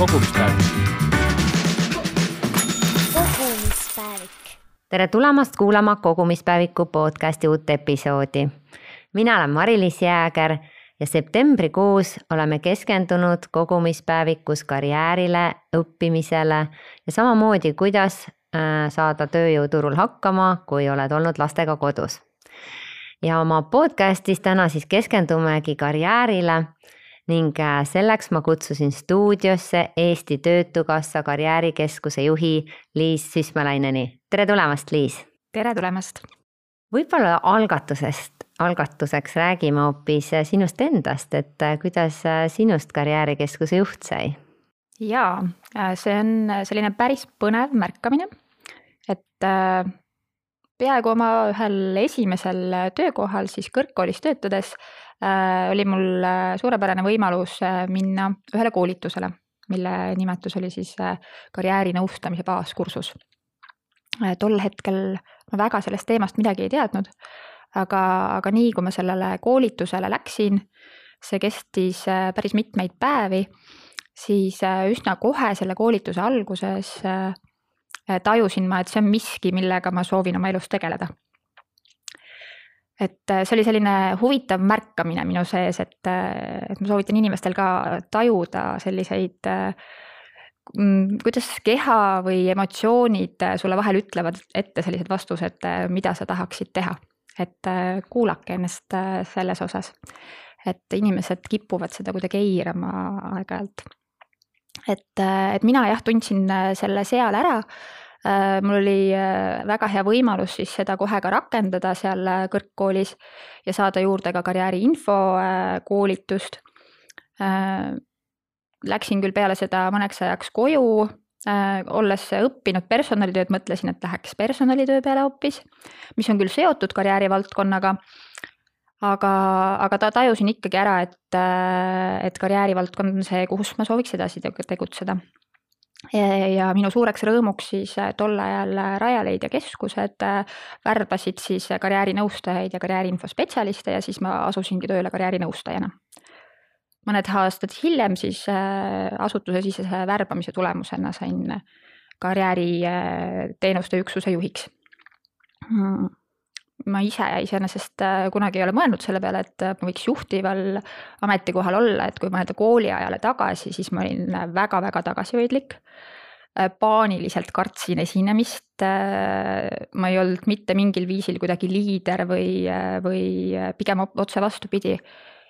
kogumispäevik. kogumispäevik. tere tulemast kuulama Kogumispäeviku podcasti uut episoodi. mina olen Mari-Liis Jääger ja septembrikuus oleme keskendunud kogumispäevikus karjäärile, õppimisele ja samamoodi, kuidas äh, saada tööjõuturul hakkama, kui oled olnud lastega kodus. ja oma podcastis täna siis keskendumegi karjäärile ning äh, selleks ma kutsusin stuudiosse Eesti Töötukassa karjäärikeskuse juhi Liis Süsmalaineni. tere tulemast, Liis! tere tulemast! võib-olla algatusest, algatuseks räägime hoopis sinust endast, et äh, kuidas äh, sinust karjäärikeskuse juht sai? jaa, see on selline päris põnev märkamine, et peaaegu oma ühel esimesel töökohal siis kõrgkoolis töötades Äh, oli mul äh, suurepärane võimalus äh, minna ühele koolitusele, mille nimetus oli siis karjäärinõustamise baaskursus. tol hetkel ma väga sellest teemast midagi ei teadnud, aga, aga nii kui ma sellele koolitusele läksin, see kestis päris mitmeid päevi, siis üsna kohe selle koolituse alguses tajusin ma, et see on miski, millega ma soovin oma elus tegeleda et äh, see oli selline huvitav märkamine minu sees, et, äh, et ma soovitan inimestel ka tajuda selliseid äh, kuidas keha või emotsioonid sulle vahel ütlevad ette sellised vastused, mida sa tahaksid teha. et kuulake ennast selles osas, et inimesed kipuvad seda kuidagi eirama aeg-ajalt. et, et mina jah, tundsin selle seal ära mul oli äh, väga hea võimalus siis seda kohe ka rakendada seal äh, kõrgkoolis ja saada juurde ka karjääriinfo koolitust. Läksin küll peale seda mõneks ajaks koju, olles õppinud personalitööd, mõtlesin, et läheks personalitöö peale hoopis, mis on küll seotud karjäärivaldkonnaga aga, aga ta tajusin ikkagi ära, et, et karjäärivaldkond on see, kus ma sooviks edasi tegutseda ja minu suureks rõõmuks siis äh, tol ajal äh, Rajaleidja keskused äh, värbasid siis karjäärinõustajaid ja karjääriinfospetsialiste ja siis ma asusingi tööle karjäärinõustajana. mõned aastad hiljem siis asutusesisese värbamise tulemusena sain karjääriteenuste üksuse juhiks mm ma ise iseenesest äh, kunagi ei ole mõelnud selle peale, et äh, ma võiks juhtival ametikohal olla, et kui mõelda kooliajale tagasi, siis ma olin väga-väga tagasihoidlik. Äh, paaniliselt kartsin esinemist. ma ei olnud mitte mingil viisil kuidagi liider või, või pigem otse vastupidi.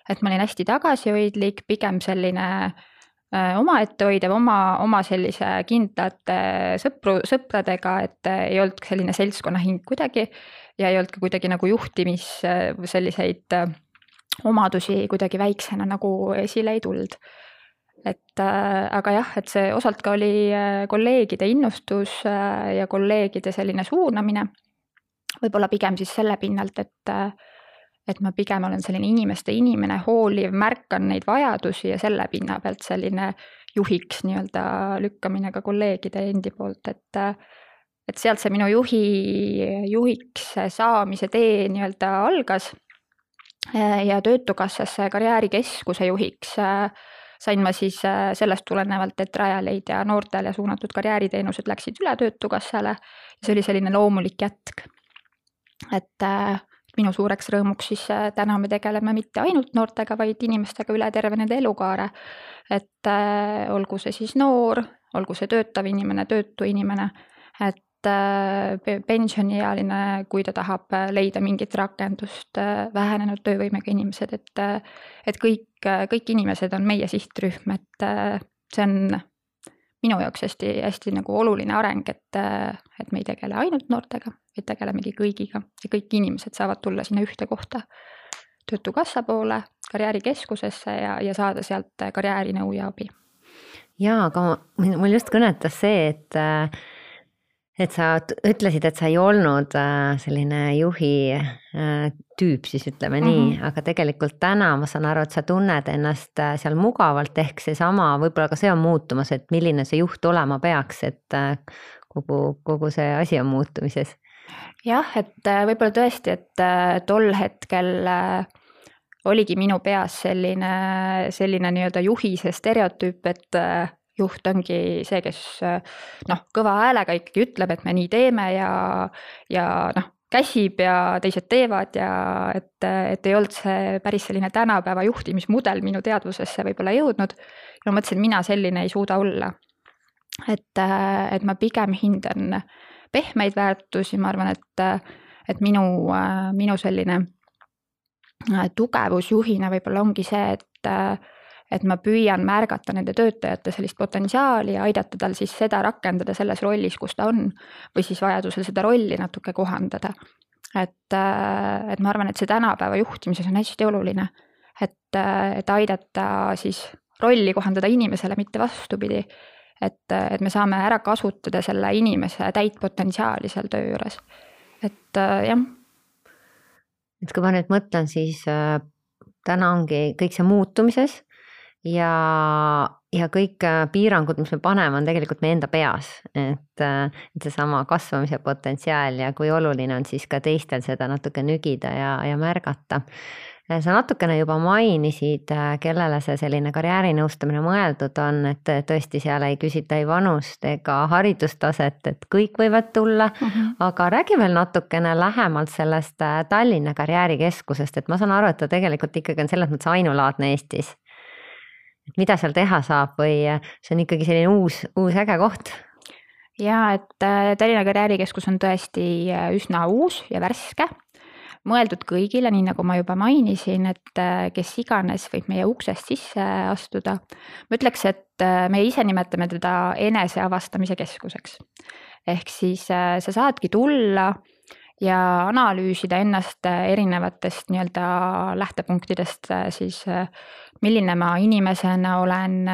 et ma olin hästi tagasihoidlik, pigem selline omaette hoidev, oma, oma sellise kindlate sõpru, sõpradega, et ei olnud selline seltskonnahing kuidagi ja ei olnud ka kuidagi nagu juhtimis selliseid äh, omadusi kuidagi väiksena nagu esile ei tulnud. et äh, aga jah, et see osalt ka oli äh, kolleegide innustus ja kolleegide selline suunamine. võib-olla pigem siis selle pinnalt, et et ma pigem olen selline inimeste inimene, hooliv, märkan neid vajadusi ja selle pinna pealt selline juhiks nii-öelda lükkamine ka kolleegide endi poolt, et et sealt see minu juhi, juhiks saamise tee nii-öelda algas. ja Töötukassasse karjäärikeskuse juhiks sain ma siis sellest tulenevalt, et Rajaleidja noortele suunatud karjääriteenused läksid üle Töötukassale. see oli selline loomulik jätk. et minu suureks rõõmuks siis täna me tegeleme mitte ainult noortega, vaid inimestega üle terve nende elukaare. et olgu see siis noor, olgu see töötav inimene, töötu inimene, et Äh, pensioniealine, kui ta tahab äh, leida mingit rakendust, äh, vähenenud töövõimega inimesed, et, et kõik, kõik inimesed on meie sihtrühm, et see on minu jaoks hästi, hästi nagu oluline areng, et, et me ei tegele ainult noortega, vaid tegelemegi kõigiga ja kõik inimesed saavad tulla sinna ühte kohta. töötukassa poole, karjäärikeskusesse ja, ja saada sealt karjäärinõu ja abi. jaa, aga mul just kõnetas see, et et sa ütlesid, et sa ei olnud äh, selline juhi äh, tüüp, siis ütleme mm -hmm. nii, aga tegelikult täna ma saan aru, et sa tunned ennast äh, seal mugavalt, ehk seesama, võib-olla ka see on muutumas, et milline see juht olema peaks, et kogu, kogu see asi on muutumises. jah, et võib-olla tõesti, et tol hetkel oligi minu peas selline, selline nii-öelda juhise stereotüüp, et juht ongi see, kes noh, kõva häälega ikkagi ütleb, et me nii teeme ja, ja noh, käsib ja teised teevad ja et, et ei olnud see päris selline tänapäeva juhtimismudel minu teadvusesse võib-olla jõudnud. ja ma mõtlesin, et mina selline ei suuda olla. et, et ma pigem hindan pehmeid väärtusi, ma arvan, et, et minu, minu selline tugevus juhina võib-olla ongi see, et et ma püüan märgata nende töötajate sellist potentsiaali ja aidata tal siis seda rakendada selles rollis, kus ta on. või siis vajadusel seda rolli natuke kohandada. et, äh, et ma arvan, et see tänapäeva juhtimises on hästi oluline. et, äh, et aidata siis rolli kohandada inimesele, mitte vastupidi. et, et me saame ära kasutada selle inimese täit potentsiaali seal töö juures. et äh, jah. et kui ma nüüd mõtlen, siis äh, täna ongi kõik see muutumises ja, ja kõik äh, piirangud, mis me paneme, on tegelikult meie enda peas, et, äh, et seesama kasvamise potentsiaal ja kui oluline on siis ka teistel seda natuke nügida ja, ja märgata sa natukene juba mainisid, äh, kellele see selline karjäärinõustamine mõeldud on, et tõesti seal ei küsita ei vanust ega haridustaset, et kõik võivad tulla mm. -hmm. aga räägi veel natukene lähemalt sellest Tallinna Karjäärikeskusest, et ma saan aru, et ta tegelikult ikkagi on selles mõttes ainulaadne Eestis mida seal teha saab või äh, see on ikkagi selline uus, uus äge koht? ja et äh, Tallinna Karjäärikeskus on tõesti äh, üsna uus ja värske, mõeldud kõigile, nii nagu ma juba mainisin, et kes iganes võib meie uksest sisse astuda. ma ütleks, et me ise nimetame teda eneseavastamise keskuseks. ehk siis sa saadki tulla ja analüüsida ennast erinevatest nii-öelda lähtepunktidest siis milline ma inimesena olen,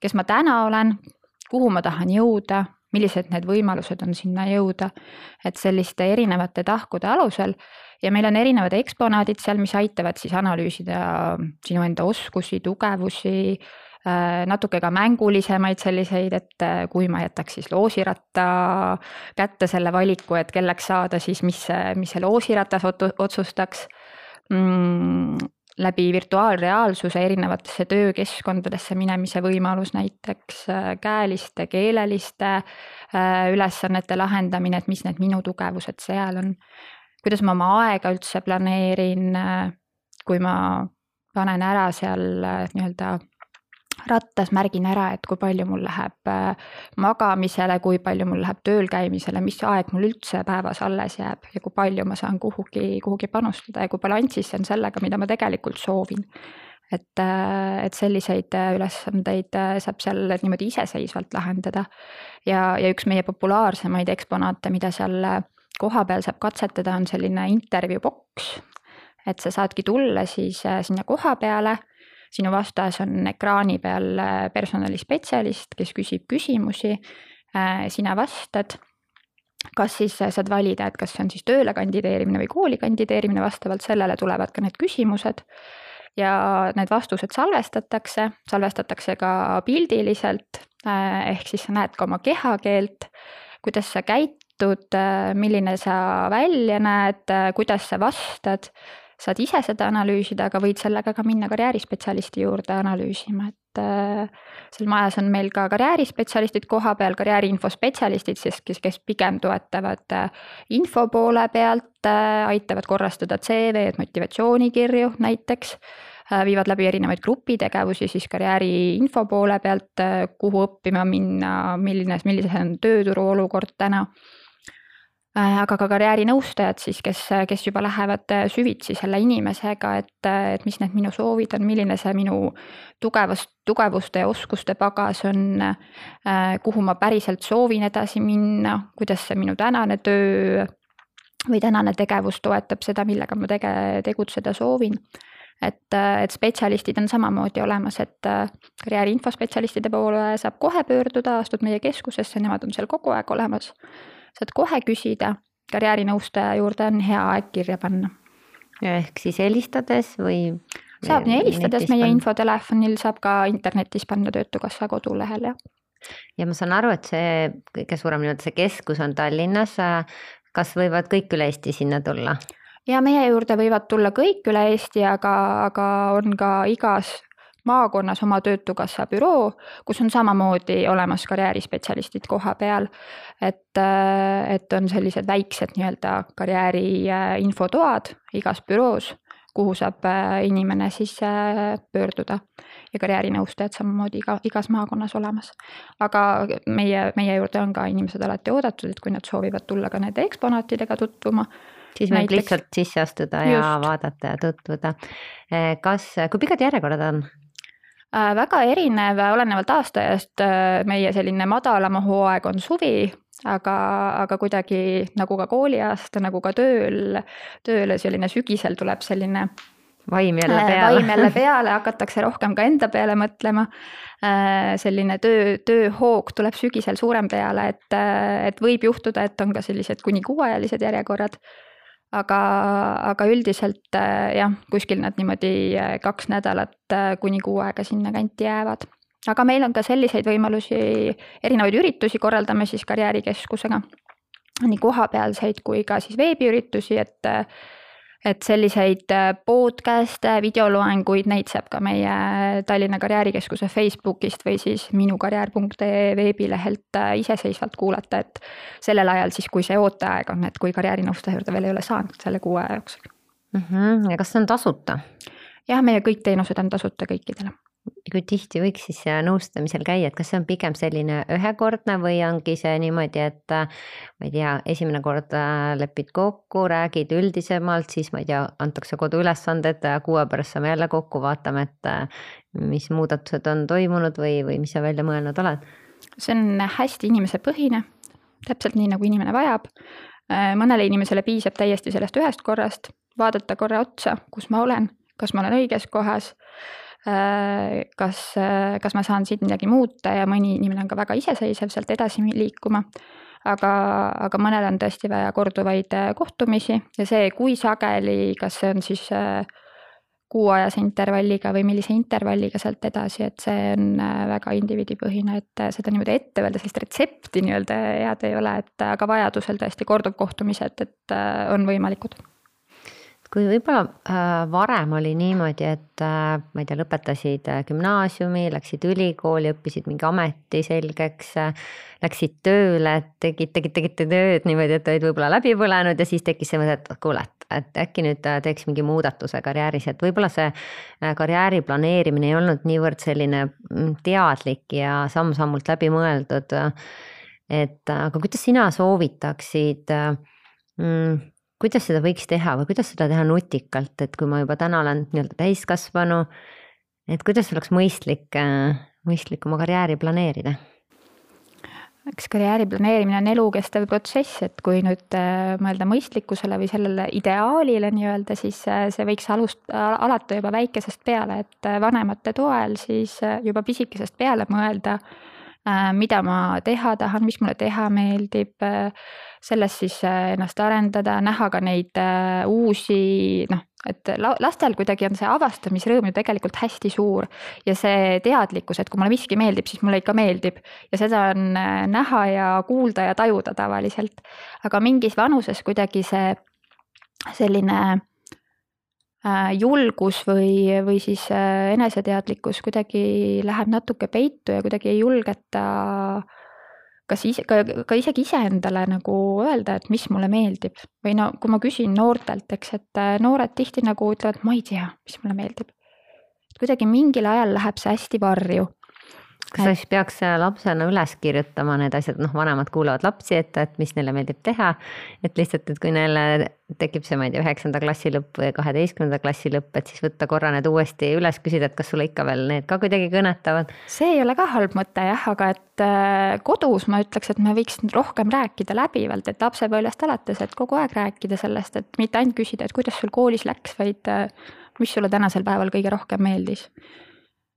kes ma täna olen, kuhu ma tahan jõuda, millised need võimalused on sinna jõuda. et selliste erinevate tahkude alusel ja meil on erinevad eksponaadid seal, mis aitavad siis analüüsida sinu enda oskusi, tugevusi, äh, natuke ka mängulisemaid selliseid, et äh, kui ma jätaks siis loosiratta kätte selle valiku, et kelleks saada, siis mis, mis see loosiratas otsustaks mm, läbi virtuaalreaalsuse erinevatesse töökeskkondadesse minemise võimalus, näiteks äh, käeliste, keeleliste äh, ülesannete lahendamine, et mis need minu tugevused seal on. kuidas ma oma aega üldse planeerin, äh, kui ma panen ära seal nii-öelda rattas märgin ära, et kui palju mul läheb äh, magamisele, kui palju mul läheb tööl käimisele, mis aeg mul üldse päevas alles jääb ja kui palju ma saan kuhugi, kuhugi panustada ja kui balansis see on sellega, mida ma tegelikult soovin. et, äh, et selliseid äh, ülesandeid saab seal niimoodi iseseisvalt lahendada. ja, ja üks meie populaarsemaid eksponaate, mida seal kohapeal saab katsetada, on selline intervjuu boks. et sa saadki tulla siis sinna koha peale sinu vastas on ekraani peal äh, personalispetsialist, kes küsib küsimusi, äh, sina vastad kas siis äh, saad valida, et kas see on siis tööle kandideerimine või kooli kandideerimine, vastavalt sellele tulevad ka need küsimused. ja need vastused salvestatakse, salvestatakse ka pildiliselt, ehk siis sa näed ka oma kehakeelt, kuidas sa käitud, milline sa välja näed, kuidas sa vastad saad ise seda analüüsida, aga võid sellega ka minna karjäärispetsialisti juurde analüüsima, et äh, seal majas on meil ka karjäärispetsialistid kohapeal, karjääriinfospetsialistid, siis kes, kes pigem toetavad äh, info poole pealt, äh, aitavad korrastada CV-d, motivatsioonikirju näiteks viivad läbi erinevaid grupitegevusi siis karjääri info poole pealt, kuhu õppima minna, milline, milline on tööturu olukord täna aga ka karjäärinõustajad siis, kes, kes juba lähevad äh, süvitsi selle inimesega, et, äh, et mis need minu soovid on, milline see minu tugevust, tugevuste ja oskuste pagas on. kuhu ma päriselt soovin edasi minna, kuidas see minu tänane töö või tänane tegevus toetab seda, millega ma tege-, tegutseda soovin et, et spetsialistid on samamoodi olemas, et karjääri infospetsialistide poole saab kohe pöörduda, astud meie keskusesse, nemad on seal kogu aeg olemas saad kohe küsida, karjäärinõustaja juurde on hea aeg kirja panna. ehk siis helistades või? saab nii helistades meie infotelefonil, saab ka internetis panna Töötukassa kodulehel, jah. ja ma saan aru, et see kõige suurem nii-öelda see keskus on Tallinnas. kas võivad kõik üle Eesti sinna tulla? ja meie juurde võivad tulla kõik üle Eesti, aga, aga on ka igas maakonnas oma Töötukassa büroo, kus on samamoodi olemas karjäärispetsialistid koha peal. et, et on sellised väiksed nii-öelda karjääri infotoad igas büroos, kuhu saab inimene siis pöörduda ja karjäärinõustajad samamoodi iga, igas maakonnas olemas. aga meie, meie juurde on ka inimesed alati oodatud, et kui nad soovivad tulla ka nende eksponaatidega tutvuma siis võib Näiteks... lihtsalt sisse astuda ja Just. vaadata ja tutvuda. kas, kui pikad järjekorrad on? Äh, väga erinev, olenevalt aastaajast, äh, meie selline madalam hooaeg on suvi, aga, aga kuidagi nagu ka kooliaasta, nagu ka tööl, tööle selline sügisel tuleb selline vaim jälle äh, peale. vaim jälle peale, hakatakse rohkem ka enda peale mõtlema. selline töö, tööhoog tuleb sügisel suurem peale, et, et võib juhtuda, et on ka sellised kuni kuuajalised järjekorrad aga, aga üldiselt äh, jah, kuskil nad niimoodi äh, kaks nädalat äh, kuni kuu aega sinnakanti jäävad. aga meil on ka selliseid võimalusi, erinevaid üritusi korraldame siis karjäärikeskusega. nii kohapealseid kui ka siis veebiüritusi, et et selliseid äh, podcast'e, videoloenguid, neid saab ka meie Tallinna Karjäärikeskuse Facebookist või siis minukarjäär.ee veebilehelt äh, iseseisvalt kuulata, et sellel ajal siis, kui see ooteaeg on, et kui karjäärinõustaja juurde veel ei ole saanud selle kuu aja jooksul mm. -hmm. ja kas see on tasuta? jah, meie kõik teenused on tasuta kõikidele kui tihti võiks siis nõustamisel käia, et kas see on pigem selline ühekordne või ongi see niimoodi, et ma ei tea, esimene kord äh, lepid kokku, räägid üldisemalt, siis ma ei tea, antakse koduülesanded, kuu aja pärast saame jälle kokku, vaatame, et äh, mis muudatused on toimunud või, või mis sa välja mõelnud oled? see on hästi inimesepõhine, täpselt nii, nagu inimene vajab. Äh, mõnele inimesele piisab täiesti sellest ühest korrast, vaadata korra otsa, kus ma olen, kas ma olen õiges kohas Äh, kas, äh, kas ma saan siit midagi muuta ja mõni inimene on ka väga iseseisev sealt edasi liikuma. aga, aga mõnel on tõesti vaja korduvaid äh, kohtumisi ja see, kui sageli, kas see on siis kuuajase intervalliga või millise intervalliga sealt edasi, et see on väga indiviidipõhine, et seda niimoodi ette öelda, sellist retsepti nii-öelda head ei ole, et aga vajadusel tõesti korduvkohtumised, et on võimalikud kui võib-olla äh, varem oli niimoodi, et äh, ma ei tea, lõpetasid äh, gümnaasiumi, läksid ülikooli, õppisid mingi ameti selgeks läksid tööle, tegid, tegid, tegite tööd niimoodi, et olid võib-olla läbi põlenud ja siis tekkis see mõte, et kuule, et, et äkki nüüd teeks mingi muudatuse karjääris, et võib-olla see karjääri planeerimine ei olnud niivõrd selline mm, teadlik ja samm-sammult läbi mõeldud. et aga kuidas sina soovitaksid mm, kuidas seda võiks teha või kuidas seda teha nutikalt, et kui ma juba täna olen nii-öelda täiskasvanu, et kuidas oleks mõistlik, äh, mõistlik oma karjääri planeerida? eks karjääri planeerimine on elukestev protsess, et kui nüüd äh, mõelda mõistlikkusele või sellele ideaalile nii-öelda, siis äh, see võiks alust-, alata juba väikesest peale, et vanemate toel siis juba pisikesest peale mõelda, mida ma teha tahan, mis mulle teha meeldib selles siis äh, ennast arendada, näha ka neid äh, uusi noh, et lastel kuidagi on see avastamisrõõm ju tegelikult hästi suur ja see teadlikkus, et kui mulle miski meeldib, siis mulle ikka meeldib ja seda on äh, näha ja kuulda ja tajuda tavaliselt. aga mingis vanuses kuidagi see selline julgus või, või siis eneseteadlikkus kuidagi läheb natuke peitu ja kuidagi ei julgeta äh, kas ise, ka, ka isegi iseendale nagu öelda, et mis mulle meeldib või no kui ma küsin noortelt, eks, et äh, noored tihti nagu ütlevad, ma ei tea, mis mulle meeldib. kuidagi mingil ajal läheb see hästi varju kas sa siis peaks lapsena üles kirjutama need asjad, noh, vanemad kuulavad lapsi ette, et mis neile meeldib teha. et lihtsalt, et kui neile tekib see, ma ei tea, üheksanda klassi lõpp või kaheteistkümnenda klassi lõpp, et siis võtta korra need uuesti üles, küsida, et kas sulle ikka veel need ka kuidagi kõnetavad. see ei ole ka halb mõte jah, aga et äh, kodus ma ütleks, et me võiks rohkem rääkida läbivalt, et lapsepõlvest alates, et kogu aeg rääkida sellest, et mitte ainult küsida, et kuidas sul koolis läks, vaid äh, mis sulle tänasel päeval kõige rohkem meeldis.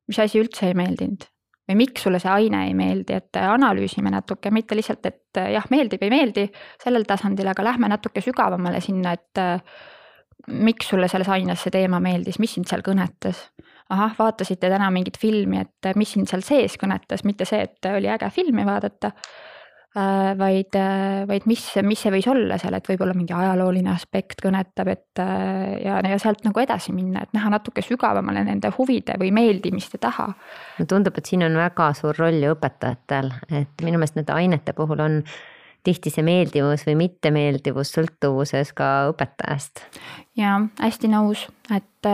mis asi üldse ei meeldinud või miks sulle see aine ei meeldi, et analüüsime natuke, mitte lihtsalt, et jah, meeldib, ei meeldi sellel tasandil, aga lähme natuke sügavamale sinna, et miks sulle selles aines see teema meeldis, mis sind seal kõnetas? ahah, vaatasite täna mingit filmi, et mis sind seal sees kõnetas, mitte see, et oli äge filmi vaadata. Äh, vaid, äh, vaid mis, mis see võis olla seal, et võib-olla mingi ajalooline aspekt kõnetab, et äh, ja, ja sealt nagu edasi minna, et näha natuke sügavamale nende huvide või meeldimiste taha. no tundub, et siin on väga suur roll ju õpetajatel, et minu meelest nende ainete puhul on tihti see meeldivus või mittemeeldivus sõltuvuses ka õpetajast. ja hästi nõus, et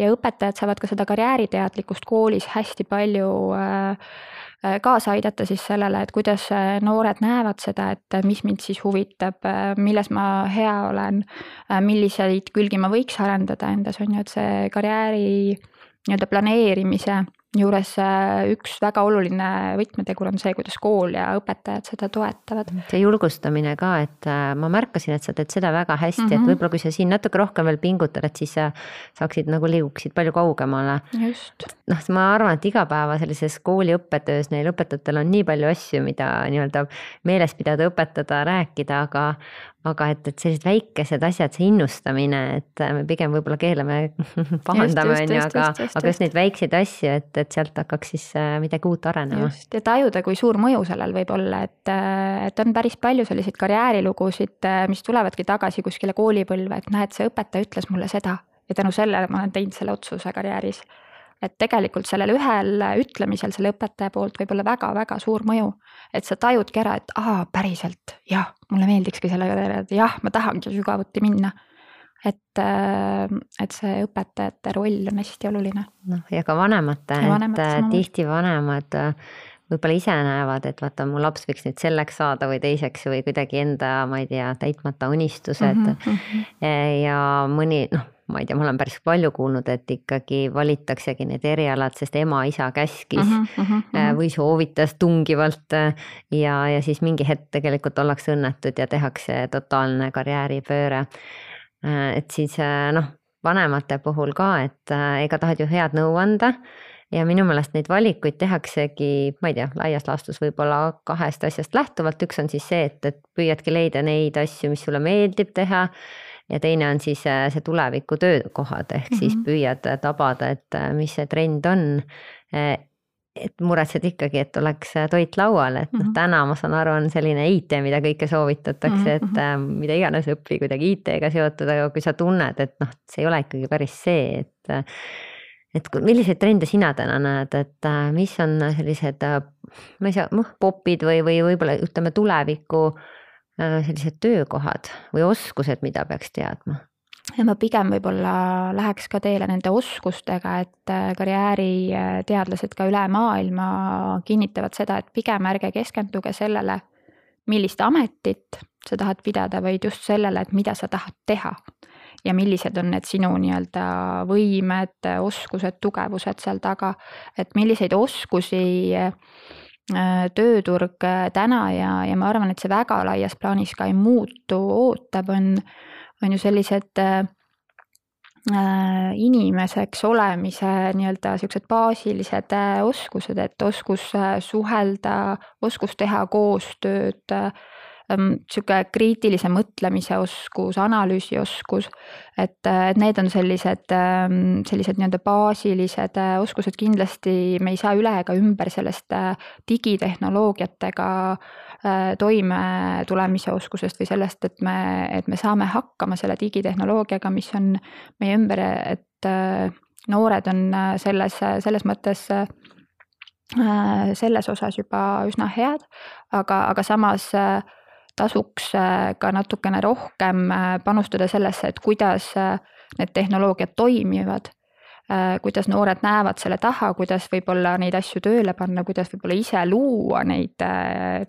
ja õpetajad saavad ka seda karjääriteadlikkust koolis hästi palju äh, Äh, kaasa aidata siis sellele, et kuidas äh, noored näevad seda, et äh, mis mind siis huvitab, milles ma hea olen, milliseid külgi ma võiks arendada endas, on ju, et see karjääri nii-öelda planeerimise juures äh, üks väga oluline võtmetegur on see, kuidas kool ja õpetajad seda toetavad. see julgustamine ka, et äh, ma märkasin, et sa teed seda väga hästi mm, -hmm. et mhm. võib-olla kui sa siin natuke rohkem veel pingutad, et siis sa saaksid nagu liiguksid palju kaugemale. noh, ma arvan, et igapäeva sellises kooli õppetöös neil õpetajatel on nii palju asju, mida nii-öelda meeles pidada, õpetada, rääkida, aga aga et, et sellised väikesed asjad, see innustamine, et me pigem võib-olla keelame pahandame, on ju, aga, aga just. neid väikseid asju, et, et sealt hakkaks siis äh, midagi uut arenema. just, ja tajuda, kui suur mõju sellel võib olla, et, äh, et on päris palju selliseid karjäärilugusid, äh, mis tulevadki tagasi kuskile koolipõlve, et näed, see õpetaja ütles mulle seda ja tänu sellele ma olen teinud selle otsuse karjääris et tegelikult sellel ühel ütlemisel selle õpetaja poolt võib olla väga-väga suur mõju. et sa tajudki ära, et aa, päriselt, jah, mulle meeldikski selle üle, jah, ma tahangi sügavuti minna. et, äh, et see õpetajate roll on hästi oluline. noh, ja ka vanemate, et äh, tihti vanemad äh, võib-olla ise näevad, et vaata, mu laps võiks nüüd selleks saada või teiseks või kuidagi enda, ma ei tea, täitmata unistused mm. -hmm. ja mõni noh ma ei tea, ma olen päris palju kuulnud, et ikkagi valitaksegi need erialad, sest ema-isa käskis mm -hmm, mm -hmm. või soovitas tungivalt. Äh, ja, ja siis mingi hetk tegelikult ollakse õnnetud ja tehakse totaalne karjääripööre. Äh, et siis noh, vanemate puhul ka, et ega tahad ju head nõu anda ja minu meelest neid valikuid tehaksegi, ma ei tea, laias laastus võib-olla kahest asjast lähtuvalt, üks on siis see, et, et püüadki leida neid asju, mis sulle meeldib teha ja teine on siis äh, see tuleviku töökohad, ehk mm -hmm. siis mhm. püüad äh, tabada, et äh, mis see trend on. et muretsed ikkagi, et oleks toit laual, et noh -hmm., täna ma saan aru, on selline IT, mida kõike soovitatakse -hmm. et mhm. mida iganes õpi kuidagi IT-ga seotud, aga kui sa tunned, et noh, see ei ole ikkagi päris see, et et milliseid trende sina täna näed, et mis on sellised, ma ei tea, noh, popid või, või võib-olla ütleme tuleviku Äh, sellised töökohad või oskused, mida peaks teadma? ja ma pigem võib-olla läheks ka teele nende oskustega, et äh, karjääriteadlased ka üle maailma kinnitavad seda, et pigem ärge keskenduge sellele, millist ametit sa tahad pidada, vaid just sellele, et mida sa tahad teha. ja millised on need sinu nii-öelda võimed, oskused, tugevused seal taga, et milliseid oskusi Äh, tööturg äh, täna ja, ja ma arvan, et see väga laias plaanis ka ei muutu, ootab, on, on ju sellised äh, äh, inimeseks olemise nii-öelda siuksed baasilised äh, oskused, et oskus äh, suhelda, oskus teha koostööd äh, sihuke kriitilise mõtlemise oskus, analüüsioskus. et, et need on sellised, sellised nii-öelda baasilised äh, oskused, kindlasti me ei saa üle ega ümber sellest äh, digitehnoloogiatega toimetulemise oskusest või sellest, et me, et me saame hakkama selle digitehnoloogiaga, mis on meie ümber, et noored on selles, selles mõttes selles osas juba üsna head, aga, aga samas äh, tasuks äh, ka natukene rohkem äh, panustada sellesse, et kuidas äh, need tehnoloogiad toimivad. kuidas noored näevad selle taha, kuidas võib-olla neid asju tööle panna, kuidas võib-olla ise luua neid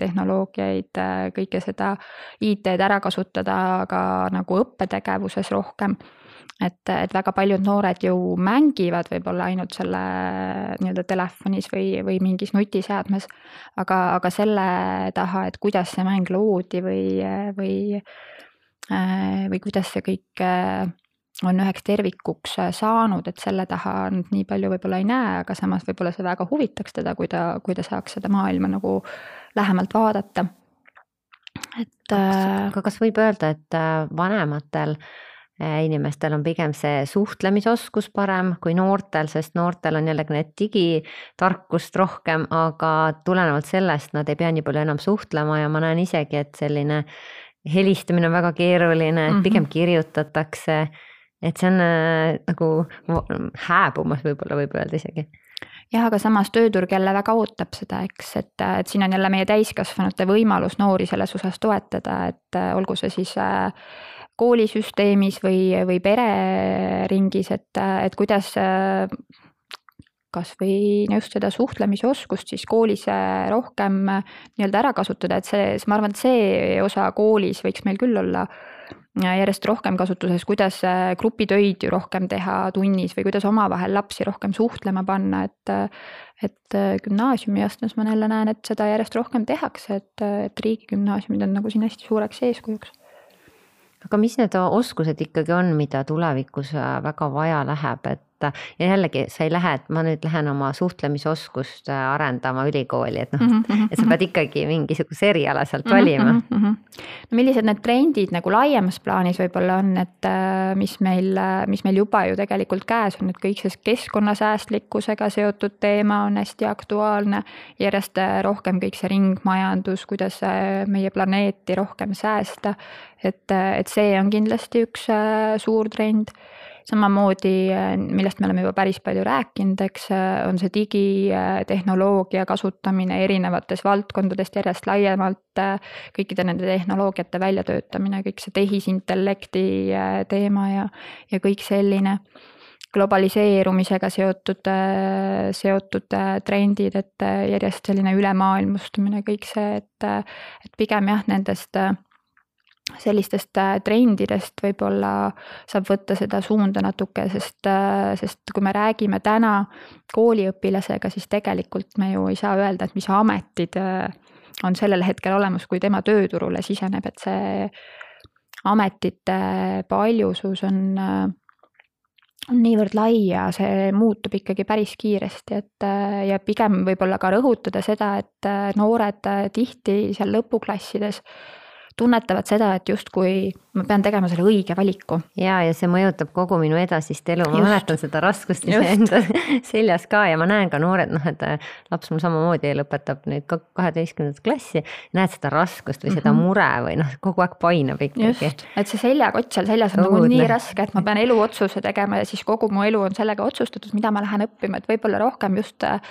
tehnoloogiaid, kõike seda IT-d ära kasutada ka nagu õppetegevuses rohkem et, et väga paljud noored ju mängivad võib-olla ainult selle nii-öelda telefonis või, või mingis nutiseadmes. aga, aga selle taha, et kuidas see mäng loodi või, või, või kuidas see kõik on üheks tervikuks saanud, et selle taha nüüd nii palju võib-olla ei näe, aga samas võib-olla see väga huvitaks teda, kui ta, kui ta saaks seda maailma nagu lähemalt vaadata. et. aga kas võib öelda, et vanematel Äh, inimestel on pigem see suhtlemisoskus parem kui noortel, sest noortel on jällegi need digitarkust rohkem, aga tulenevalt sellest nad ei pea nii palju enam suhtlema ja ma näen isegi, et selline helistamine on väga keeruline, et pigem mhm. kirjutatakse. et see on äh, nagu hääbumas võib-olla võib öelda isegi jah, aga samas tööturg jälle väga ootab seda, eks, et, et siin on jälle meie täiskasvanute võimalus noori selles osas toetada, et äh, olgu see siis äh, koolisüsteemis või, või pereringis, et, et kuidas kasvõi just seda suhtlemisoskust siis koolis rohkem nii-öelda ära kasutada, et see, ma arvan, et see osa koolis võiks meil küll olla järjest rohkem kasutuses, kuidas grupitöid ju rohkem teha tunnis või kuidas omavahel lapsi rohkem suhtlema panna, et. et gümnaasiumiastmes ma jälle näen, et seda järjest rohkem tehakse, et, et riigigümnaasiumid on nagu siin hästi suureks eeskujuks aga mis need oskused ikkagi on, mida tulevikus äh, väga vaja läheb, et ja jällegi sa ei lähe, et ma nüüd lähen oma suhtlemisoskust äh, arendama ülikooli, et noh mm, -hmm. et sa pead ikkagi mingisuguse eriala sealt mm -hmm, valima mm. -hmm. no millised need trendid nagu laiemas plaanis võib-olla on, et äh, mis meil, mis meil juba ju tegelikult käes on, et kõik see keskkonnasäästlikkusega seotud teema on hästi aktuaalne. järjest rohkem kõik see ringmajandus, kuidas meie planeeti rohkem säästa et, et see on kindlasti üks äh, suur trend. Samamoodi, äh, millest me oleme juba päris palju rääkinud, eks, äh, on see digitehnoloogia kasutamine erinevates valdkondades järjest laiemalt, kõikide nende tehnoloogiate väljatöötamine, kõik see tehisintellekti teema ja, ja kõik selline globaliseerumisega seotud, seotud trendid, et järjest selline ülemaailmustumine, kõik see, et, et pigem jah, nendest sellistest äh, trendidest võib-olla saab võtta seda suunda natuke, sest, äh, sest kui me räägime täna kooliõpilasega, siis tegelikult me ju ei saa öelda, et mis ametid äh, on sellel hetkel olemas, kui tema tööturule siseneb, et see ametite paljusus on, on niivõrd lai ja see muutub ikkagi päris kiiresti, et ja pigem võib-olla ka rõhutada seda, et noored tihti seal lõpuklassides tunnetavad seda, et justkui ma pean tegema selle õige valiku. ja, ja see mõjutab kogu minu edasist elu, ma mäletan seda raskust iseenda seljas ka ja ma näen ka noored, noh, et äh, laps mul samamoodi lõpetab nüüd ka kaheteistkümnendat klassi. näed seda raskust või seda mm -hmm. mure või noh, kogu aeg painab ikkagi. et see seljakott seal seljas on nagu nii raske, et ma pean eluotsuse tegema ja siis kogu mu elu on sellega otsustatud, mida ma lähen õppima, et võib-olla rohkem just äh,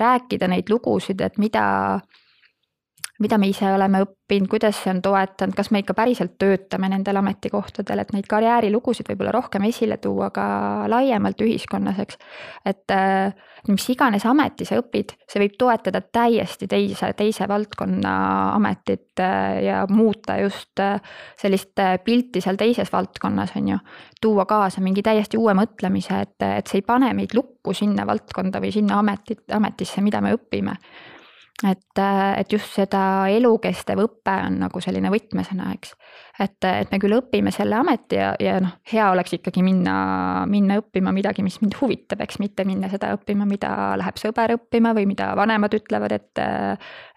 rääkida neid lugusid, et mida mida me ise oleme õppinud, kuidas see on toetanud, kas me ikka päriselt töötame nendel ametikohtadel, et neid karjäärilugusid võib-olla rohkem esile tuua ka laiemalt ühiskonnas, eks. et äh, mis iganes ameti sa õpid, see võib toetada täiesti teise, teise valdkonna ametit äh, ja muuta just äh, sellist pilti seal teises valdkonnas, on ju. tuua kaasa mingi täiesti uue mõtlemise, et, et see ei pane meid lukku sinna valdkonda või sinna ametit, ametisse, mida me õpime et, et just seda elukestev õpe on nagu selline võtmesõna, eks. et, et me küll õpime selle ameti ja, ja noh, hea oleks ikkagi minna, minna õppima midagi, mis mind huvitab, eks mitte minna seda õppima, mida läheb sõber õppima või mida vanemad ütlevad, et.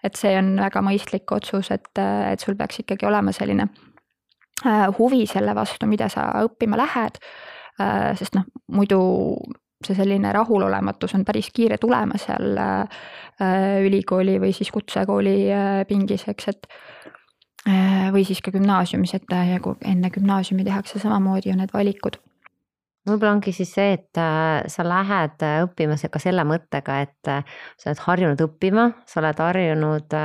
et see on väga mõistlik otsus, et, et sul peaks ikkagi olema selline äh, huvi selle vastu, mida sa õppima lähed. Äh, sest noh, muidu see selline rahulolematus on päris kiire tulema seal äh, ülikooli või siis kutsekooli äh, pingis, eks, et äh, või siis ka gümnaasiumis, et ja kui enne gümnaasiumi tehakse samamoodi ju need valikud võib-olla ongi siis see, et sa lähed õppima ka selle mõttega, et sa oled harjunud õppima, sa oled harjunud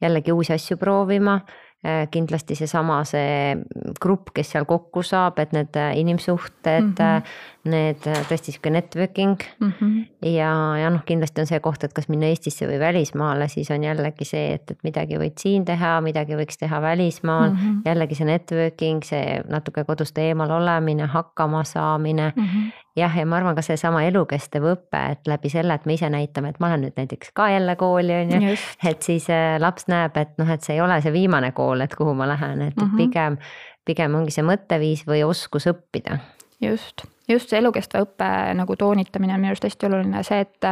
jällegi uusi asju proovima kindlasti seesama, see grupp, kes seal kokku saab, et need inimsuhted mm, -hmm. Need tõesti sihuke networking mm. -hmm. ja, ja noh, kindlasti on see koht, et kas minna Eestisse või välismaale, siis on jällegi see, et, et midagi võid siin teha, midagi võiks teha välismaal mm. -hmm. jällegi see networking, see natuke kodust eemal olemine, hakkama saamine mm. -hmm jah, ja ma arvan ka seesama elukestev õpe, et läbi selle, et me ise näitame, et ma lähen nüüd näiteks ka jälle kooli, on ju. et siis äh, laps näeb, et noh, et see ei ole see viimane kool, et kuhu ma lähen, et mm -hmm. pigem, pigem ongi see mõtteviis või oskus õppida. just, just see elukestva õppe nagu toonitamine on minu arust hästi oluline, see, et,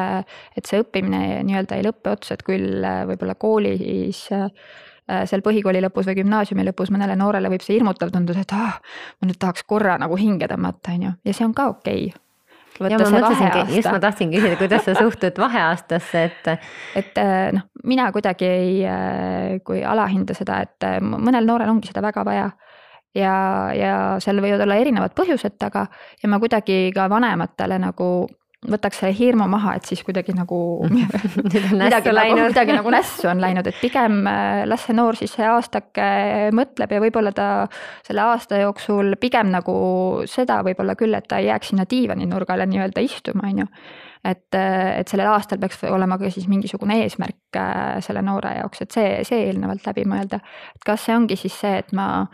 et see õppimine nii-öelda ei lõppe otsa, et küll äh, võib-olla koolis äh, seal põhikooli lõpus või gümnaasiumi lõpus mõnele noorele võib see hirmutav tunduda, et ah, ma nüüd tahaks korra nagu hinge tõmmata, on ju, ja see on ka okei okay ja ma mõtlesingi, just ma tahtsin küsida, kuidas sa suhtud vaheaastasse, et. et äh, noh, mina kuidagi ei, äh, kui alahinda seda, et äh, mõnel noorel ongi seda väga vaja. Ja, ja seal võivad olla erinevad põhjused taga ja ma kuidagi ka vanematele nagu võtaks selle hirmu maha, et siis kuidagi nagu midagi nagu, midagi nagu nässu on läinud, et pigem äh, las see noor siis see aastake mõtleb ja võib-olla ta selle aasta jooksul pigem nagu seda võib-olla küll, et ta ei jääks sinna diivaninurgale nii-öelda istuma, on ju. et, äh, et sellel aastal peaks olema ka siis mingisugune eesmärk äh, selle noore jaoks, et see, see eelnevalt läbi mõelda. et kas see ongi siis see, et ma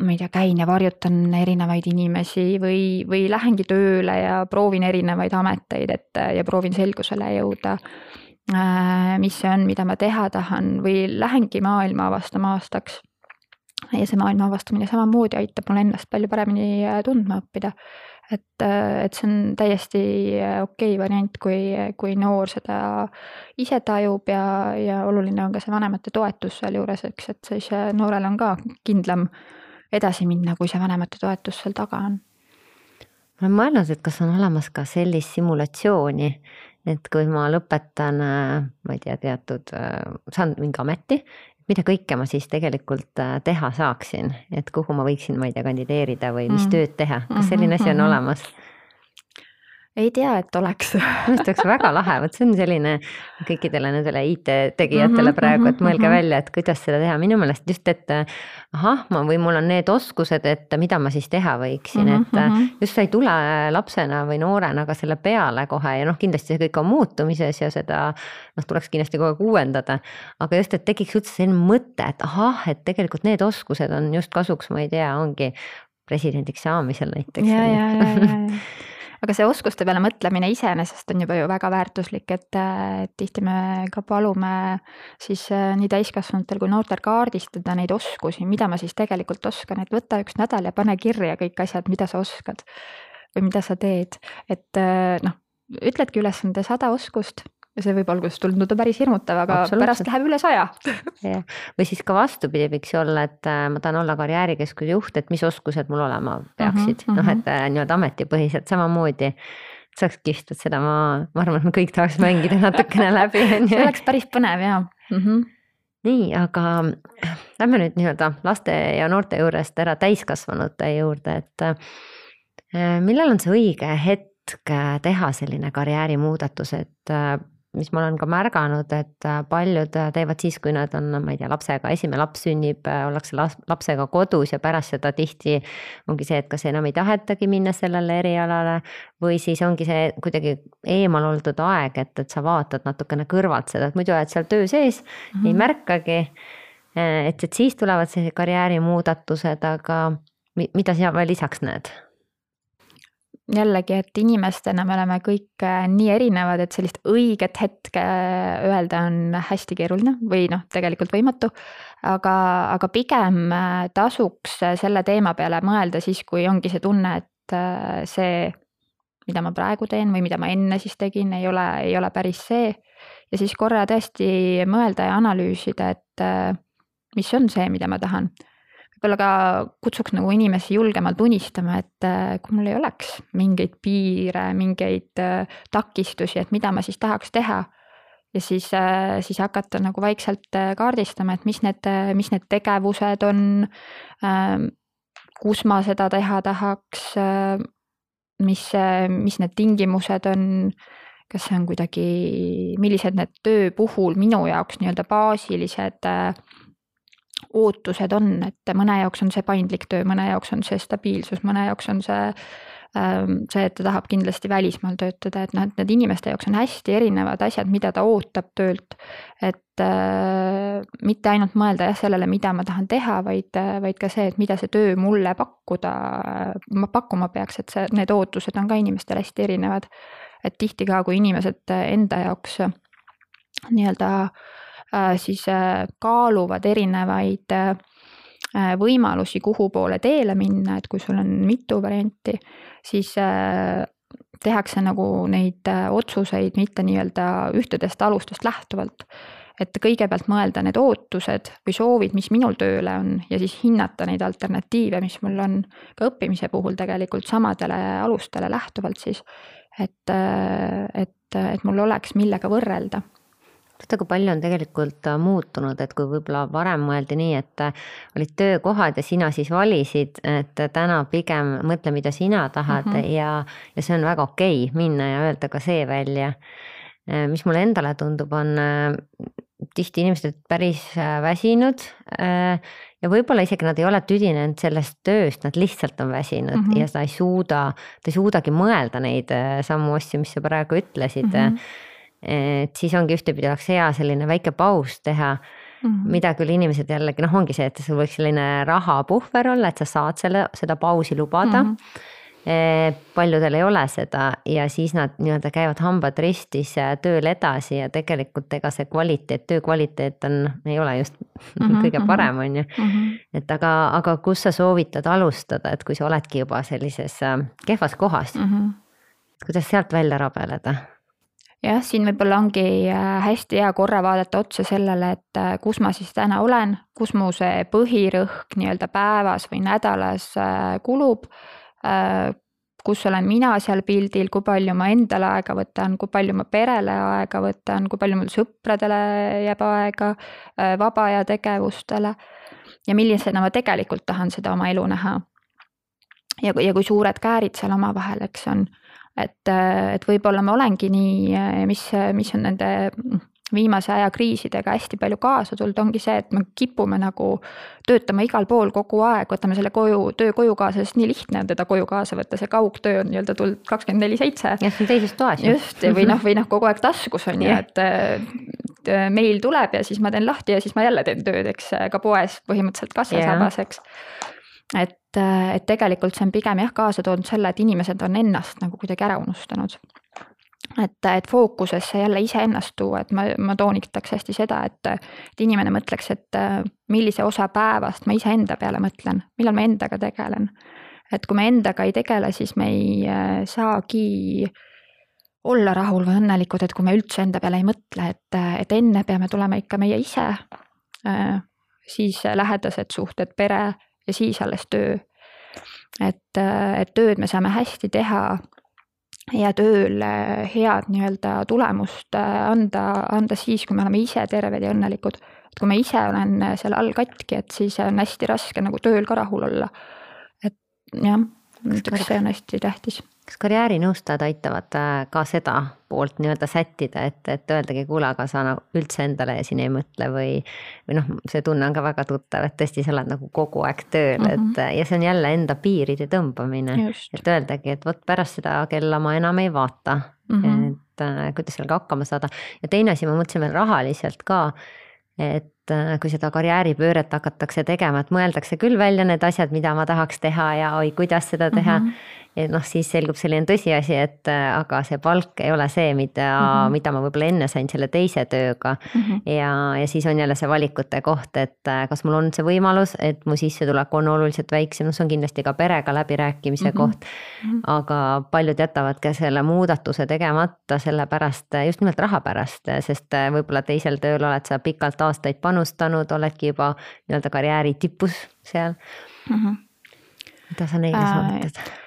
ma ei tea, käin ja varjutan erinevaid inimesi või, või lähengi tööle ja proovin erinevaid ameteid, et ja proovin selgusele jõuda. Äh, mis see on, mida ma teha tahan või lähengi maailma avastama aastaks. ja see maailma avastamine samamoodi aitab mul ennast palju paremini äh, tundma õppida. et, äh, et see on täiesti okei okay variant, kui, kui noor seda ise tajub ja, ja oluline on ka see vanemate toetus sealjuures, eks, et siis noorel on ka kindlam edasi minna, kui see vanemate toetus seal taga on. ma olen mõelnud, et kas on olemas ka sellist simulatsiooni, et kui ma lõpetan, äh, ma ei tea, teatud, äh, saan mingi ameti, mida kõike ma siis tegelikult äh, teha saaksin, et kuhu ma võiksin, ma ei tea, kandideerida või mis mm. tööd teha, kas selline asi on mm -hmm. Ei tea, et oleks minu arust oleks väga lahe, vot see on selline kõikidele nendele IT-tegijatele mm -hmm, praegu, et mõelge mm -hmm. välja, et kuidas seda teha, minu meelest just, et ahah, ma või mul on need oskused, et mida ma siis teha võiksin mm, -hmm, et -hmm. just sa ei tule lapsena või noorena ka selle peale kohe ja noh, kindlasti see kõik on muutumises ja seda noh, tuleks kindlasti kogu aeg uuendada. aga just, et tekiks üldse selline mõte, et ahah, et tegelikult need oskused on just kasuks, ma ei tea, ongi presidendiks saamisel näiteks. ja, ja, ja, ja, ja aga see oskuste peale mõtlemine iseenesest on juba ju väga väärtuslik, et, et tihti me ka palume siis äh, nii täiskasvanutel kui noortel kaardistada neid oskusi, mida ma siis tegelikult oskan, et võta üks nädal ja pane kirja kõik asjad, mida sa oskad või mida sa teed, et äh, noh, ütledki üles nende sada oskust see võib alguses tunduda päris hirmutav, aga pärast läheb üle saja. jah, või siis ka vastupidi võiks olla, et äh, ma tahan olla karjäärikeskuse juht, et mis oskused mul olema peaksid mm, -hmm. noh, et äh, nii-öelda ametipõhiselt samamoodi saaks kihvt, et seda ma, ma arvan, et me kõik tahaks mängida natukene läbi, on ju. see oleks päris põnev ja mm. -hmm. nii, aga lähme nüüd nii-öelda laste ja noorte juurest ära täiskasvanute juurde, et äh, millal on see õige hetk teha selline karjäärimuudatus, et mis ma olen ka märganud, et äh, paljud äh, teevad siis, kui nad on, ma ei tea, lapsega, esimene laps sünnib, äh, ollakse lapsega kodus ja pärast seda tihti ongi see, et kas enam ei tahetagi minna sellele erialale või siis ongi see kuidagi eemal oldud aeg, et, et sa vaatad natukene kõrvalt seda, et muidu oled seal töö sees mm, -hmm. ei märkagi. et, et siis tulevad sellised karjäärimuudatused, aga mida sa veel lisaks näed? Jällegi, et inimestena me oleme kõik äh, nii erinevad, et sellist õiget hetke äh, öelda on hästi keeruline või noh, tegelikult võimatu. aga, aga pigem äh, tasuks selle teema peale mõelda siis, kui ongi see tunne, et see, mida ma praegu teen või mida ma enne siis tegin, ei ole, ei ole päris see. ja siis korra tõesti mõelda ja analüüsida, et mis on see, mida ma tahan võib-olla ka kutsuks nagu inimesi julgemalt unistama, et äh, kui mul ei oleks mingeid piire, mingeid äh, takistusi, et mida ma siis tahaks teha. ja siis, äh, siis hakata nagu vaikselt kaardistama, et mis need, mis need tegevused on, ähm, kus ma seda teha tahaks, mis, mis need tingimused on kas see on kuidagi, millised need töö puhul minu jaoks nii-öelda baasilised äh, ootused on, et mõne jaoks on see paindlik töö, mõne jaoks on see stabiilsus, mõne jaoks on see ähm, see, et ta tahab kindlasti välismaal töötada, et noh, et need inimeste jaoks on hästi erinevad asjad, mida ta ootab töölt. et äh, mitte ainult mõelda jah sellele, mida ma tahan teha, vaid, vaid ka see, et mida see töö mulle pakkuda, pakkuma peaks, et see, need ootused on ka inimestel hästi erinevad. et tihti ka, kui inimesed enda jaoks nii-öelda äh, Äh, siis äh, kaaluvad erinevaid äh, võimalusi, kuhu poole teele minna, et kui sul on mitu varianti, siis tehakse nagu neid otsuseid mitte nii-öelda ühtedest alustest lähtuvalt. et kõigepealt mõelda need ootused või soovid, mis minul tööle on ja siis hinnata neid alternatiive, mis mul on ka õppimise puhul tegelikult samadele alustele lähtuvalt siis. et, et, et mul oleks, millega võrrelda teate, kui palju on tegelikult äh, muutunud, et kui võib-olla varem mõeldi nii, et äh, olid töökohad ja sina siis valisid, et täna pigem mõtle, mida sina tahad mm -hmm. ja, ja see on väga okei okay, minna ja öelda ka see välja. Äh, mis mulle endale tundub, on tihti inimesed päris väsinud ja võib-olla isegi nad ei ole tüdinenud sellest tööst, nad lihtsalt on väsinud mm -hmm. ja sa ei suuda, ta ei suudagi mõelda neid samu asju, mis sa praegu ütlesid mm. -hmm et siis ongi ühtepidi oleks hea selline väike paus teha mm, -hmm. mida küll inimesed jällegi noh, ongi see, et sul võiks selline rahapuhver olla, et sa saad selle, seda pausi lubada mm. -hmm paljudel ei ole seda ja siis nad nii-öelda käivad hambad ristis tööl edasi ja tegelikult ega see kvaliteet, töö kvaliteet on, ei ole just mm -hmm, kõige parem, on ju. Mhm. et aga, aga kus sa soovitad alustada, et kui sa oledki juba sellises äh, kehvas kohas mm, -hmm. kuidas sealt välja rabeleda? Jah, siin võib-olla ongi äh, hästi hea korra vaadata otsa sellele, et äh, kus ma siis täna olen, kus mu see põhirõhk nii-öelda päevas või nädalas äh, kulub. kus olen mina seal pildil, kui palju ma endale aega võtan, kui palju ma perele aega võtan, kui palju mul sõpradele jääb aega, vaba aja tegevustele. ja millisena ma tegelikult tahan seda oma elu näha. ja, ja kui suured käärid seal omavahel, eks on et, et võib-olla ma olengi nii, mis, mis on nende viimase aja kriisidega hästi palju kaasa tulnud, ongi see, et me kipume nagu töötama igal pool kogu aeg, võtame selle koju, töö koju kaasa, sest nii lihtne on teda koju kaasa võtta, see kaugtöö on nii-öelda tulnud kakskümmend neli seitse. jah, see on teises toas. just, või noh, või noh, kogu aeg taskus on ju, et meil tuleb ja siis ma teen lahti ja siis ma jälle teen tööd, eks, ka poes põhimõtteliselt kassasabas, eks et, et tegelikult see on pigem jah kaasa toonud selle, et inimesed on ennast nagu kuidagi ära unustanud. et, et fookusesse jälle iseennast tuua, et ma, ma toonitaks hästi seda, et, et inimene mõtleks, et millise osa päevast ma iseenda peale mõtlen, millal ma endaga tegelen. et kui me endaga ei tegele, siis me ei äh, saagi olla rahul või õnnelikud, et kui me üldse enda peale ei mõtle, et, et enne peame tulema ikka meie ise, äh, siis lähedased suhted, pere ja siis alles töö. et, et tööd me saame hästi teha ja tööl head nii-öelda tulemust anda, anda siis, kui me oleme ise terved ja õnnelikud. et kui ma ise olen seal all katki, et siis on hästi raske nagu tööl ka rahul olla. et jah, ma ütleks, see on hästi tähtis kas karjäärinõustajad aitavad äh, ka seda poolt nii-öelda sättida, et, et öeldagi, kuule, aga sa nagu üldse endale siin ei mõtle või, või noh, see tunne on ka väga tuttav, et tõesti, sa oled nagu kogu aeg tööl mm, -hmm. et ja see on jälle enda piiride tõmbamine. et öeldagi, et vot pärast seda kella ma enam ei vaata mm, -hmm. et äh, kuidas sellega hakkama saada. ja teine asi, ma mõtlesin veel rahaliselt ka, et äh, kui seda karjääripööret hakatakse tegema, et mõeldakse küll välja need asjad, mida ma tahaks teha ja oi, kuidas seda teha mm. -hmm noh, siis selgub selline tõsiasi, et äh, aga see palk ei ole see, mida mm, -hmm. mida ma võib-olla enne sain selle teise tööga mm. -hmm. ja, ja siis on jälle see valikute koht, et äh, kas mul on see võimalus, et mu sissetulek on oluliselt väiksem, noh, see on kindlasti ka perega läbirääkimise mm -hmm. koht. Mm -hmm. aga paljud jätavad ka selle muudatuse tegemata sellepärast, just nimelt raha pärast, sest äh, võib-olla teisel tööl oled sa pikalt aastaid panustanud, oledki juba nii-öelda karjääri tipus seal mm. -hmm. mida sa neile soovitad äh,?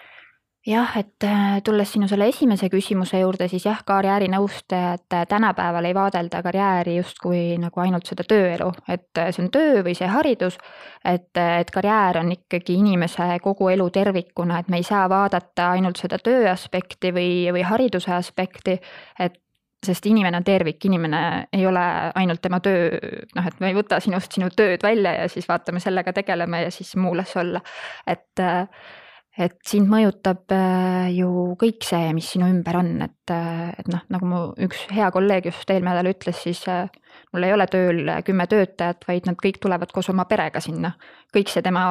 Jah, et äh, tulles sinu selle esimese küsimuse juurde, siis jah, karjäärinõustajad äh, tänapäeval ei vaadelda karjääri justkui nagu ainult seda tööelu, et äh, see on töö või see haridus. et, et karjäär on ikkagi inimese kogu elu tervikuna, et me ei saa vaadata ainult seda töö aspekti või, või hariduse aspekti, et sest inimene on tervik, inimene ei ole ainult tema töö, noh, et me ei võta sinust sinu tööd välja ja siis vaatame sellega tegeleme ja siis muu las olla, et et sind mõjutab äh, ju kõik see, mis sinu ümber on, et, äh, et noh, nagu mu üks hea kolleeg just eelmine nädal ütles, siis äh, mul ei ole tööl kümme töötajat, vaid nad kõik tulevad koos oma perega sinna. kõik see tema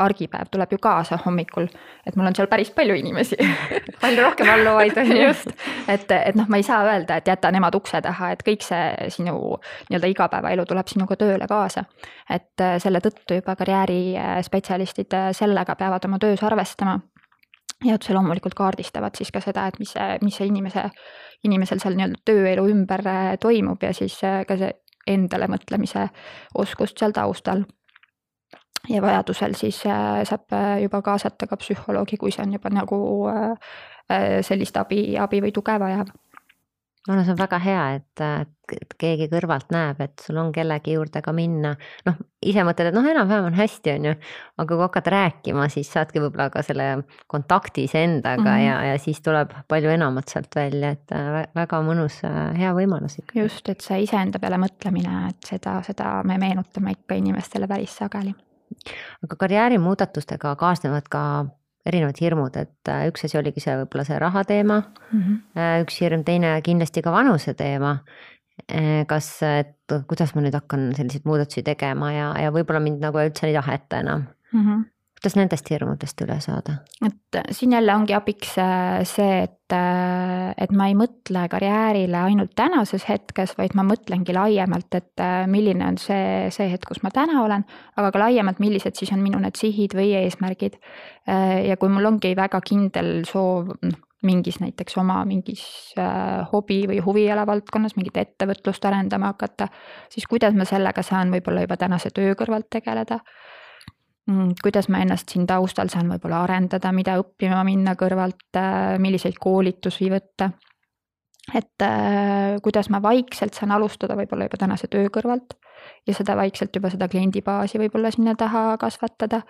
argipäev tuleb ju kaasa hommikul, et mul on seal päris palju inimesi palju rohkem alluvaid on ju. just, et, et noh, ma ei saa öelda, et jäta nemad ukse taha, et kõik see sinu nii-öelda igapäevaelu tuleb sinuga tööle kaasa. et selle tõttu juba karjäärispetsialistid sellega peavad oma töös arvestama ja otse loomulikult kaardistavad siis ka seda, et mis mis see inimese, inimesel seal nii-öelda tööelu ümber äh, toimub ja siis äh, ka see endale mõtlemise oskust seal taustal. ja vajadusel siis äh, saab juba kaasata ka psühholoogi, kui see on juba nagu sellist abi, abi või tuge vajav arvan, see on väga hea, et, et keegi kõrvalt näeb, et sul on kellegi juurde ka minna. noh, ise mõtled, et noh, enam-vähem on hästi, on ju. aga kui hakkad rääkima, siis saadki võib-olla ka selle kontakti iseendaga mm -hmm. ja, ja siis tuleb palju enamat sealt välja, et äh, väga mõnus, äh, hea võimalus ikka. just, et see iseenda peale mõtlemine, et seda, seda me meenutame ikka inimestele päris sageli. aga karjäärimuudatustega kaasnevad ka erinevad hirmud, et äh, üks asi oligi see võib-olla see raha teema mm, -hmm. üks hirm, teine kindlasti ka vanuse teema. Äh, kas, et kuidas ma nüüd hakkan selliseid muudatusi tegema ja, ja võib-olla mind nagu üldse ei taheta enam mm. -hmm kuidas nendest hirmudest üle saada? et siin jälle ongi abiks äh, see, et, äh, et ma ei mõtle karjäärile ainult tänases hetkes, vaid ma mõtlengi laiemalt, et äh, milline on see, see hetk, kus ma täna olen, aga ka laiemalt, millised siis on minu need sihid või eesmärgid. ja kui mul ongi väga kindel soov noh, mingis näiteks oma mingis hobi või huviala valdkonnas mingit ettevõtlust arendama hakata, siis kuidas ma sellega saan võib-olla juba tänase töö kõrvalt tegeleda Mm, kuidas ma ennast siin taustal saan võib-olla arendada, mida õppima minna kõrvalt, äh, milliseid koolitusi võtta. et äh, kuidas ma vaikselt saan alustada võib-olla juba tänase töö kõrvalt ja seda vaikselt juba seda kliendibaasi võib-olla sinna taha kasvatada.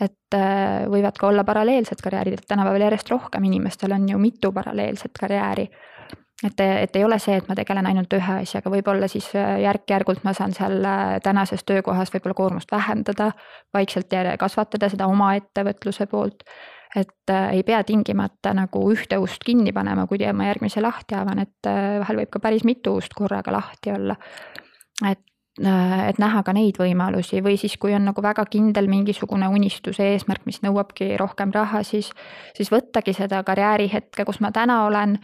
et äh, võivad ka olla paralleelsed karjäärid, et tänapäeval järjest rohkem inimestel on ju mitu paralleelset karjääri et, et ei ole see, et ma tegelen ainult ühe asjaga, võib-olla siis äh, järk-järgult ma saan seal äh, tänases töökohas võib-olla koormust vähendada, vaikselt kasvatada seda oma ettevõtluse poolt. et äh, ei pea tingimata nagu ühte ust kinni panema, kui ma järgmise lahti avan, et vahel võib ka päris mitu ust korraga lahti olla. et et näha ka neid võimalusi või siis, kui on nagu väga kindel mingisugune unistuse eesmärk, mis nõuabki rohkem raha, siis, siis võttagi seda karjäärihetke, kus ma täna olen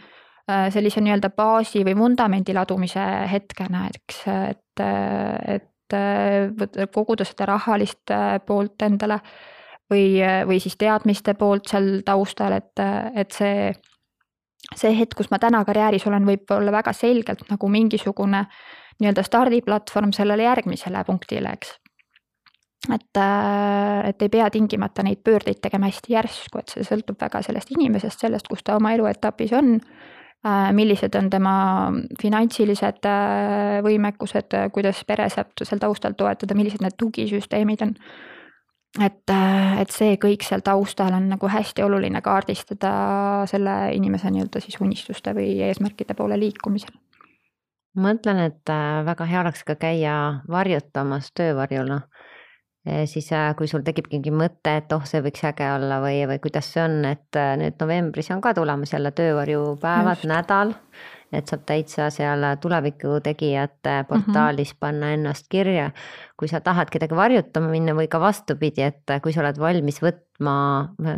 sellise nii-öelda baasi või vundamendi ladumise hetkena, eks, et, et äh, koguda seda rahalist äh, poolt endale või, või siis teadmiste poolt seal taustal, et, et see, see hetk, kus ma täna karjääris olen, võib olla väga selgelt nagu mingisugune nii-öelda stardiplatvorm sellele järgmisele punktile, eks. Et, et ei pea tingimata neid pöördeid tegema hästi järsku, et see sõltub väga sellest inimesest, sellest, kus ta oma eluetapis on. Äh, millised on tema finantsilised äh, võimekused, kuidas pere saab seal taustal toetada, millised need tugisüsteemid on. et, äh, et see kõik seal taustal on nagu hästi oluline kaardistada selle inimese nii-öelda siis unistuste või eesmärkide poole liikumisel mõtlen, et väga hea oleks ka käia varjutamas töövarjuna siis kui sul tekib mingi mõte, et oh, see võiks äge olla või, või kuidas see on, et nüüd novembris on ka tulemas jälle töövarjupäevad, nädal et saab täitsa seal tuleviku tegijate mhm. portaalis mm -hmm. panna ennast kirja. kui sa tahad kedagi varjutama minna või ka vastupidi, et kui sa oled valmis võtma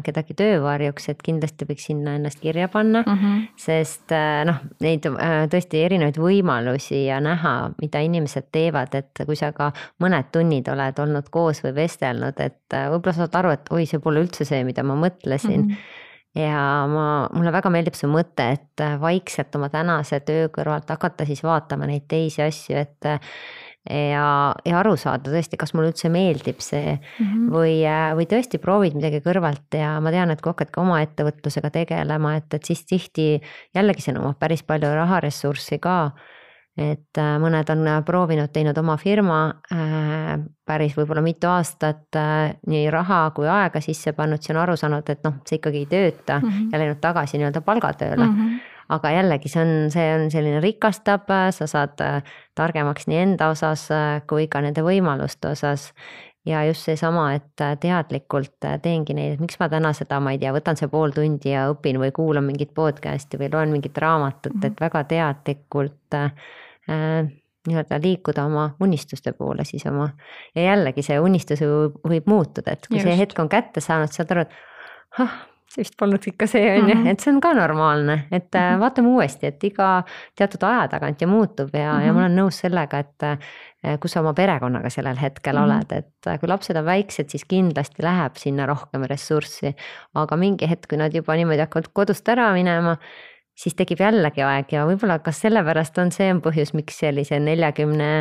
kedagi töövarjuks, et kindlasti võiks sinna ennast kirja panna mm. -hmm. sest noh, neid äh, tõesti erinevaid võimalusi ja näha, mida inimesed teevad, et kui sa ka mõned tunnid oled olnud koos või vestelnud, et äh, võib-olla saad aru, et oi, see pole üldse see, mida ma mõtlesin mm. -hmm ja ma, mulle väga meeldib see mõte, et äh, vaikselt oma tänase töö kõrvalt hakata siis vaatama neid teisi asju, et äh, ja, ja aru saada tõesti, kas mulle üldse meeldib see mm -hmm. või, äh, või tõesti proovid midagi kõrvalt ja ma tean, et kui hakkad ka oma ettevõtlusega tegelema, et, et siis tihti jällegi see nõuab päris palju raharessurssi ka et äh, mõned on äh, proovinud, teinud oma firma äh, päris võib-olla mitu aastat nii raha kui aega sisse pannud, siis on aru saanud, et noh, see ikkagi ei tööta mm -hmm. ja läinud tagasi nii-öelda palgatööle mm. -hmm. aga jällegi, see on, see on selline rikastab, sa saad targemaks nii enda osas kui ka nende võimaluste osas ja just seesama, et teadlikult teengi neid, et miks ma täna seda, ma ei tea, võtan see pool tundi ja õpin või kuulan mingit podcast'i või loen mingit raamatut -hmm. et väga teadlikult Äh, nii-öelda liikuda oma unistuste poole siis oma. ja jällegi see unistus võib, võib muutuda, et kui Just. see hetk on kätte saanud, saad aru, et ah, see vist polnud ikka see on ju mm -hmm., et see on ka normaalne, et mm -hmm. vaatame uuesti, et iga teatud aja tagant ju muutub ja mm, -hmm. ja ma olen nõus sellega, et äh, kus sa oma perekonnaga sellel hetkel mm -hmm. oled, et kui lapsed on väiksed, siis kindlasti läheb sinna rohkem ressurssi. aga mingi hetk, kui nad juba niimoodi hakkavad kodust ära minema siis tekib jällegi aeg ja võib-olla kas sellepärast on see on põhjus, miks sellise neljakümne,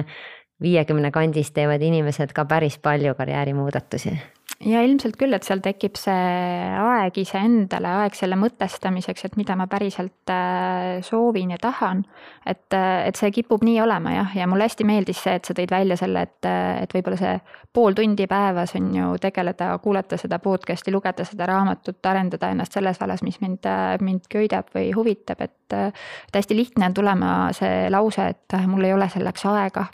viiekümne kandis teevad inimesed ka päris palju karjäärimuudatusi ja ilmselt küll, et seal tekib see aeg iseendale, aeg selle mõtestamiseks, et mida ma päriselt äh, soovin ja tahan. et, äh, et see kipub nii olema jah, ja mulle hästi meeldis see, et sa tõid välja selle, et, äh, et võib-olla see pool tundi päevas on ju tegeleda, kuulata seda podcast'i, lugeda seda raamatut, arendada ennast selles vallas, mis mind, mind köidab või huvitab, et. et hästi lihtne on tulema see lause, et mul ei ole selleks aega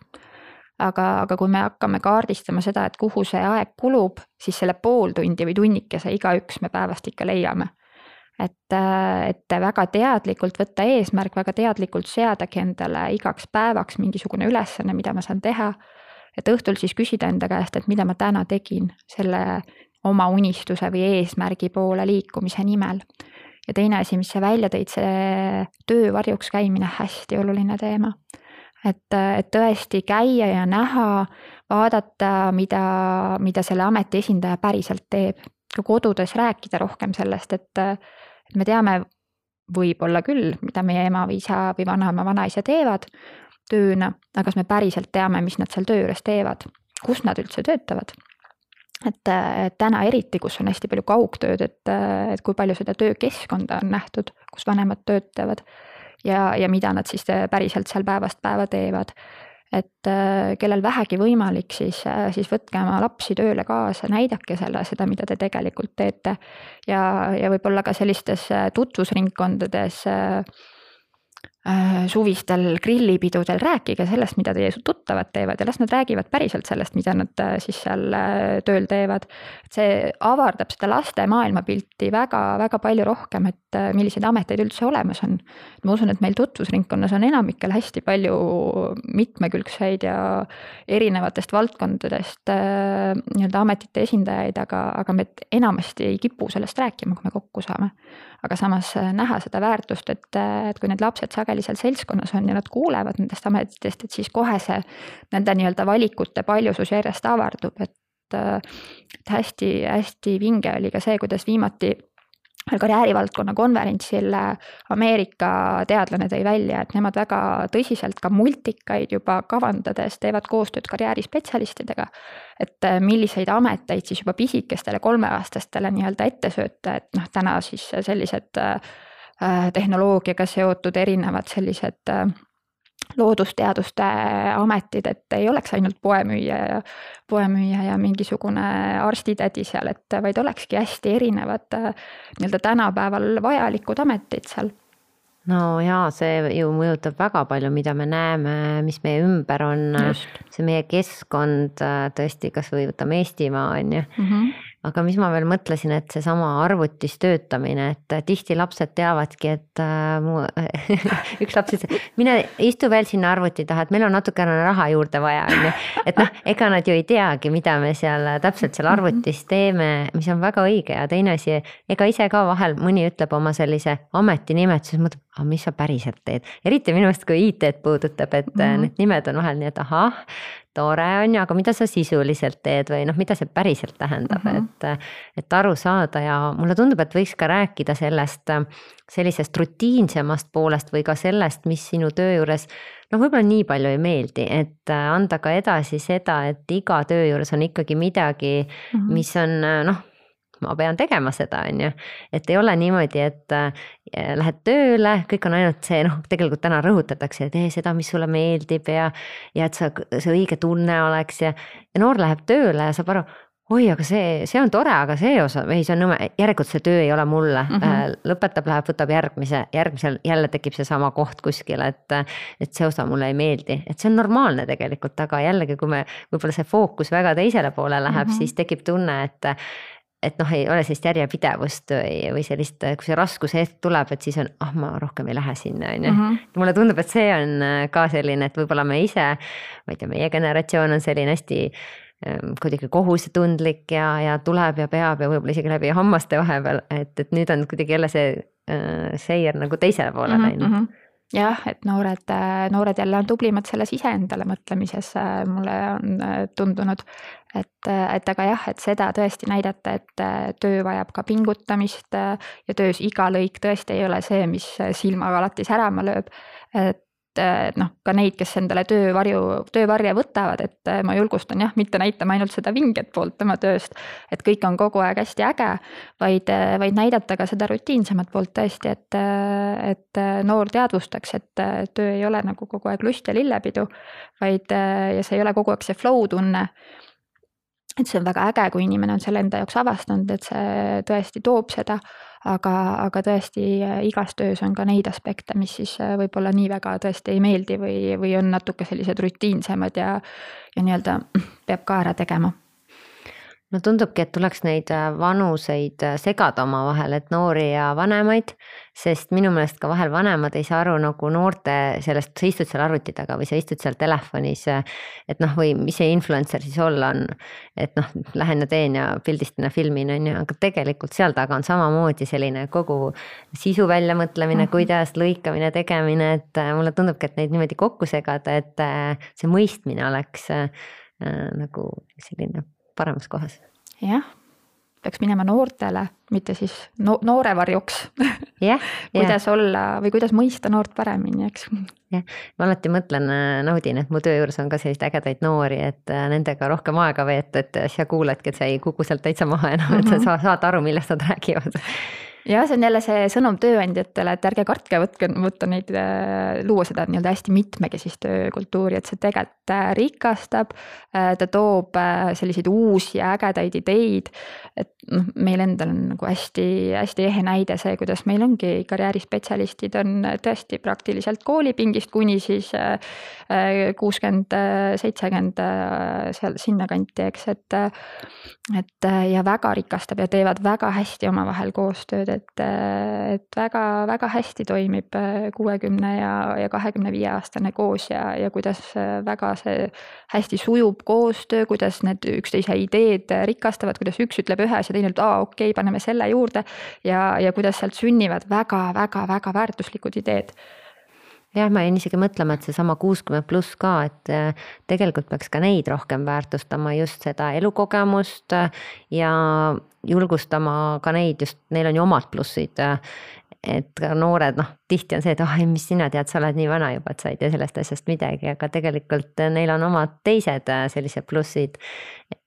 aga, aga kui me hakkame kaardistama seda, et kuhu see aeg kulub, siis selle pool tundi või tunnikese igaüks me päevast ikka leiame. et, et väga teadlikult võtta eesmärk, väga teadlikult seadagi endale igaks päevaks mingisugune ülesanne, mida ma saan teha. et õhtul siis küsida enda käest, et mida ma täna tegin selle oma unistuse või eesmärgi poole liikumise nimel ja teine asi, mis sa välja tõid, see töö varjuks käimine, hästi oluline teema et, et tõesti käia ja näha, vaadata, mida, mida selle ameti esindaja päriselt teeb. ka kodudes rääkida rohkem sellest, et, et me teame võib-olla küll, mida meie ema või isa või vanaema, vanaisa teevad tööna, aga kas me päriselt teame, mis nad seal töö juures teevad, kus nad üldse töötavad? Et täna eriti, kus on hästi palju kaugtööd, et, et kui palju seda töökeskkonda on nähtud, kus vanemad töötavad ja, ja mida nad siis äh, päriselt seal päevast päeva teevad. et äh, kellel vähegi võimalik, siis, äh, siis võtke oma lapsi tööle kaasa, näidake selle, seda, mida te tegelikult teete. ja, ja võib-olla ka sellistes tutvusringkondades Äh, suvistel grillipidudel, rääkige sellest, mida teie tuttavad teevad ja las nad räägivad päriselt sellest, mida nad äh, siis seal äh, tööl teevad. see avardab seda laste maailmapilti väga-väga palju rohkem, et milliseid ameteid üldse olemas on. ma usun, et meil tutvusringkonnas on enamikel hästi palju mitmekülgseid ja erinevatest valdkondadest nii-öelda ametite esindajaid, aga, aga me enamasti ei kipu sellest rääkima, kui me kokku saame. aga samas näha seda väärtust, et, et kui need lapsed sageli sageli seal seltskonnas on ja nad kuulevad nendest ametitest, et siis kohe see nende nii-öelda valikute paljusus järjest avardub, et hästi-hästi vinge oli ka see, kuidas viimati karjäärivaldkonna konverentsil Ameerika teadlane tõi välja, et nemad väga tõsiselt ka multikaid juba kavandades teevad koostööd karjäärispetsialistidega. et milliseid ameteid siis juba pisikestele kolmeaastastele nii-öelda ette sööta, et noh, täna siis sellised Äh, tehnoloogiaga seotud erinevad sellised äh, loodusteaduste ametid, et ei oleks ainult poemüüja ja poemüüja ja mingisugune arstitädi seal, et vaid olekski hästi erinevad äh, nii-öelda tänapäeval vajalikud ametid seal. No jaa, see ju mõjutab väga palju, mida me näeme, mis meie ümber on, see meie keskkond tõesti, kasvõi võtame Eestimaa on ju. Mm. -hmm aga mis ma veel mõtlesin, et seesama arvutis töötamine, et tihti lapsed teavadki, et äh, mu üks laps ütles, mine istu veel sinna arvuti taha, et meil on natukene raha juurde vaja, on ju. et noh, ega nad ju ei teagi, mida me seal täpselt seal arvutis teeme, mis on väga õige ja teine asi, ega ise ka vahel mõni ütleb oma sellise ametinimetuse, mõtleb, aga mis sa päriselt teed, eriti minu meelest, kui IT-d puudutab, et mm -hmm. need nimed on vahel nii, et ahah, tore on ju, aga mida sa sisuliselt teed või noh, mida see päriselt tähendab mm, -hmm. et, et aru saada ja mulle tundub, et võiks ka rääkida sellest sellisest rutiinsemast poolest või ka sellest, mis sinu töö juures noh, võib-olla nii palju ei meeldi, et anda ka edasi seda, et iga töö juures on ikkagi midagi mm, -hmm. mis on noh ma pean tegema seda, on ju. et ei ole niimoodi, et äh, lähed tööle, kõik on ainult see, noh, tegelikult täna rõhutatakse, tee seda, mis sulle meeldib ja. ja et sa, see õige tunne oleks ja, ja noor läheb tööle ja saab aru oi, aga see, see on tore, aga see osa või see on nõme, järelikult see töö ei ole mulle mm. -hmm. lõpetab, läheb, võtab järgmise, järgmisel jälle tekib seesama koht kuskil, et. et see osa mulle ei meeldi, et see on normaalne tegelikult, aga jällegi, kui me võib-olla see fookus väga teisele poole läheb mm, -hmm. siis tekib tunne, et et noh, ei ole sellist järjepidevust või, või sellist, kui see raskuse hetk tuleb, et siis on, ah ma rohkem ei lähe sinna, on ju. Mhm. mulle tundub, et see on äh, ka selline, et võib-olla me ise, ma ei tea, meie generatsioon on selline hästi ähm, kuidagi kohusetundlik ja, ja tuleb ja peab ja võib-olla isegi läbi hammaste vahepeal, et, et nüüd on kuidagi jälle see äh, seier nagu teisele poole läinud mm -hmm jah, et noored, noored jälle on tublimad selles iseendale mõtlemises, mulle on tundunud. et, et aga jah, et seda tõesti näidata, et töö vajab ka pingutamist ja töös iga lõik tõesti ei ole see, mis silmaga alati särama lööb. et et noh, ka neid, kes endale töövarju, töövarje võtavad, et äh, ma julgustan jah, mitte näitama ainult seda vinget poolt tema tööst. et kõik on kogu aeg hästi äge, vaid, äh, vaid näidata ka seda rutiinsemat poolt tõesti, et, äh, et noor teadvustaks, et töö ei ole nagu kogu aeg lust ja lillepidu. vaid, ja see ei ole kogu aeg see flow tunne et see on väga äge, kui inimene on selle enda jaoks avastanud, et see tõesti toob seda aga, aga tõesti äh, igas töös on ka neid aspekte, mis siis äh, võib-olla nii väga tõesti ei meeldi või, või on natuke sellised rutiinsemad ja, ja nii-öelda peab ka ära tegema no tundubki, et tuleks neid äh, vanuseid äh, segada omavahel, et noori ja vanemaid, sest minu meelest ka vahel vanemad ei saa aru nagu noorte sellest, sa istud seal arvuti taga või sa istud seal telefonis. Äh, et noh, või mis see influencer siis olla on, et noh, lähen ja teen ja pildistan ja filmin on ju, aga tegelikult seal taga on samamoodi selline kogu sisu väljamõtlemine mm, -hmm. kuidas lõikamine, tegemine, et mulle tundubki, et neid niimoodi kokku segada, et see mõistmine oleks nagu selline paremas kohas. jah, peaks minema noortele, mitte siis no noore varjuks yeah, kuidas yeah. olla või kuidas mõista noort paremini, eks. jah, ma alati mõtlen, naudin, et mu töö juures on ka selliseid ägedaid noori, et äh, nendega rohkem aega veeta, et sa kuuledki, et sa ei kuku sealt täitsa maha enam et sa mhm. saad aru, millest nad räägivad jah, see on jälle see sõnum tööandjatele, et ärge kartke, võtke, võtta neid, äh, luua seda nii-öelda hästi mitmekesist töökultuuri, et see tegelikult äh, rikastab. Äh, ta toob selliseid uusi ägedaid ideid. et noh, meil endal on nagu hästi-hästi ehe näide see, kuidas meil ongi karjäärispetsialistid on tõesti praktiliselt koolipingist kuni siis kuuskümmend, seitsekümmend seal sinnakanti, eks, et. et ja väga rikastab ja teevad väga hästi omavahel koostööd et, et väga-väga hästi toimib kuuekümne ja, ja kahekümne viie aastane koos ja, ja kuidas väga see hästi sujub koostöö, kuidas need üksteise ideed rikastavad, kuidas üks ütleb ühes ja teine ütleb, aa okei okay,, paneme selle juurde. ja, ja kuidas sealt sünnivad väga-väga-väga väärtuslikud ideed jah, ma jäin isegi mõtlema, et seesama kuuskümmend pluss ka, et äh, tegelikult peaks ka neid rohkem väärtustama, just seda elukogemust äh, ja julgustama ka neid just, neil on ju omad plussid. Äh, et ka noored, noh, tihti on see, et ah oh,, mis sina tead, sa oled nii vana juba, et sa ei tea sellest asjast midagi, aga tegelikult neil on omad teised sellised plussid.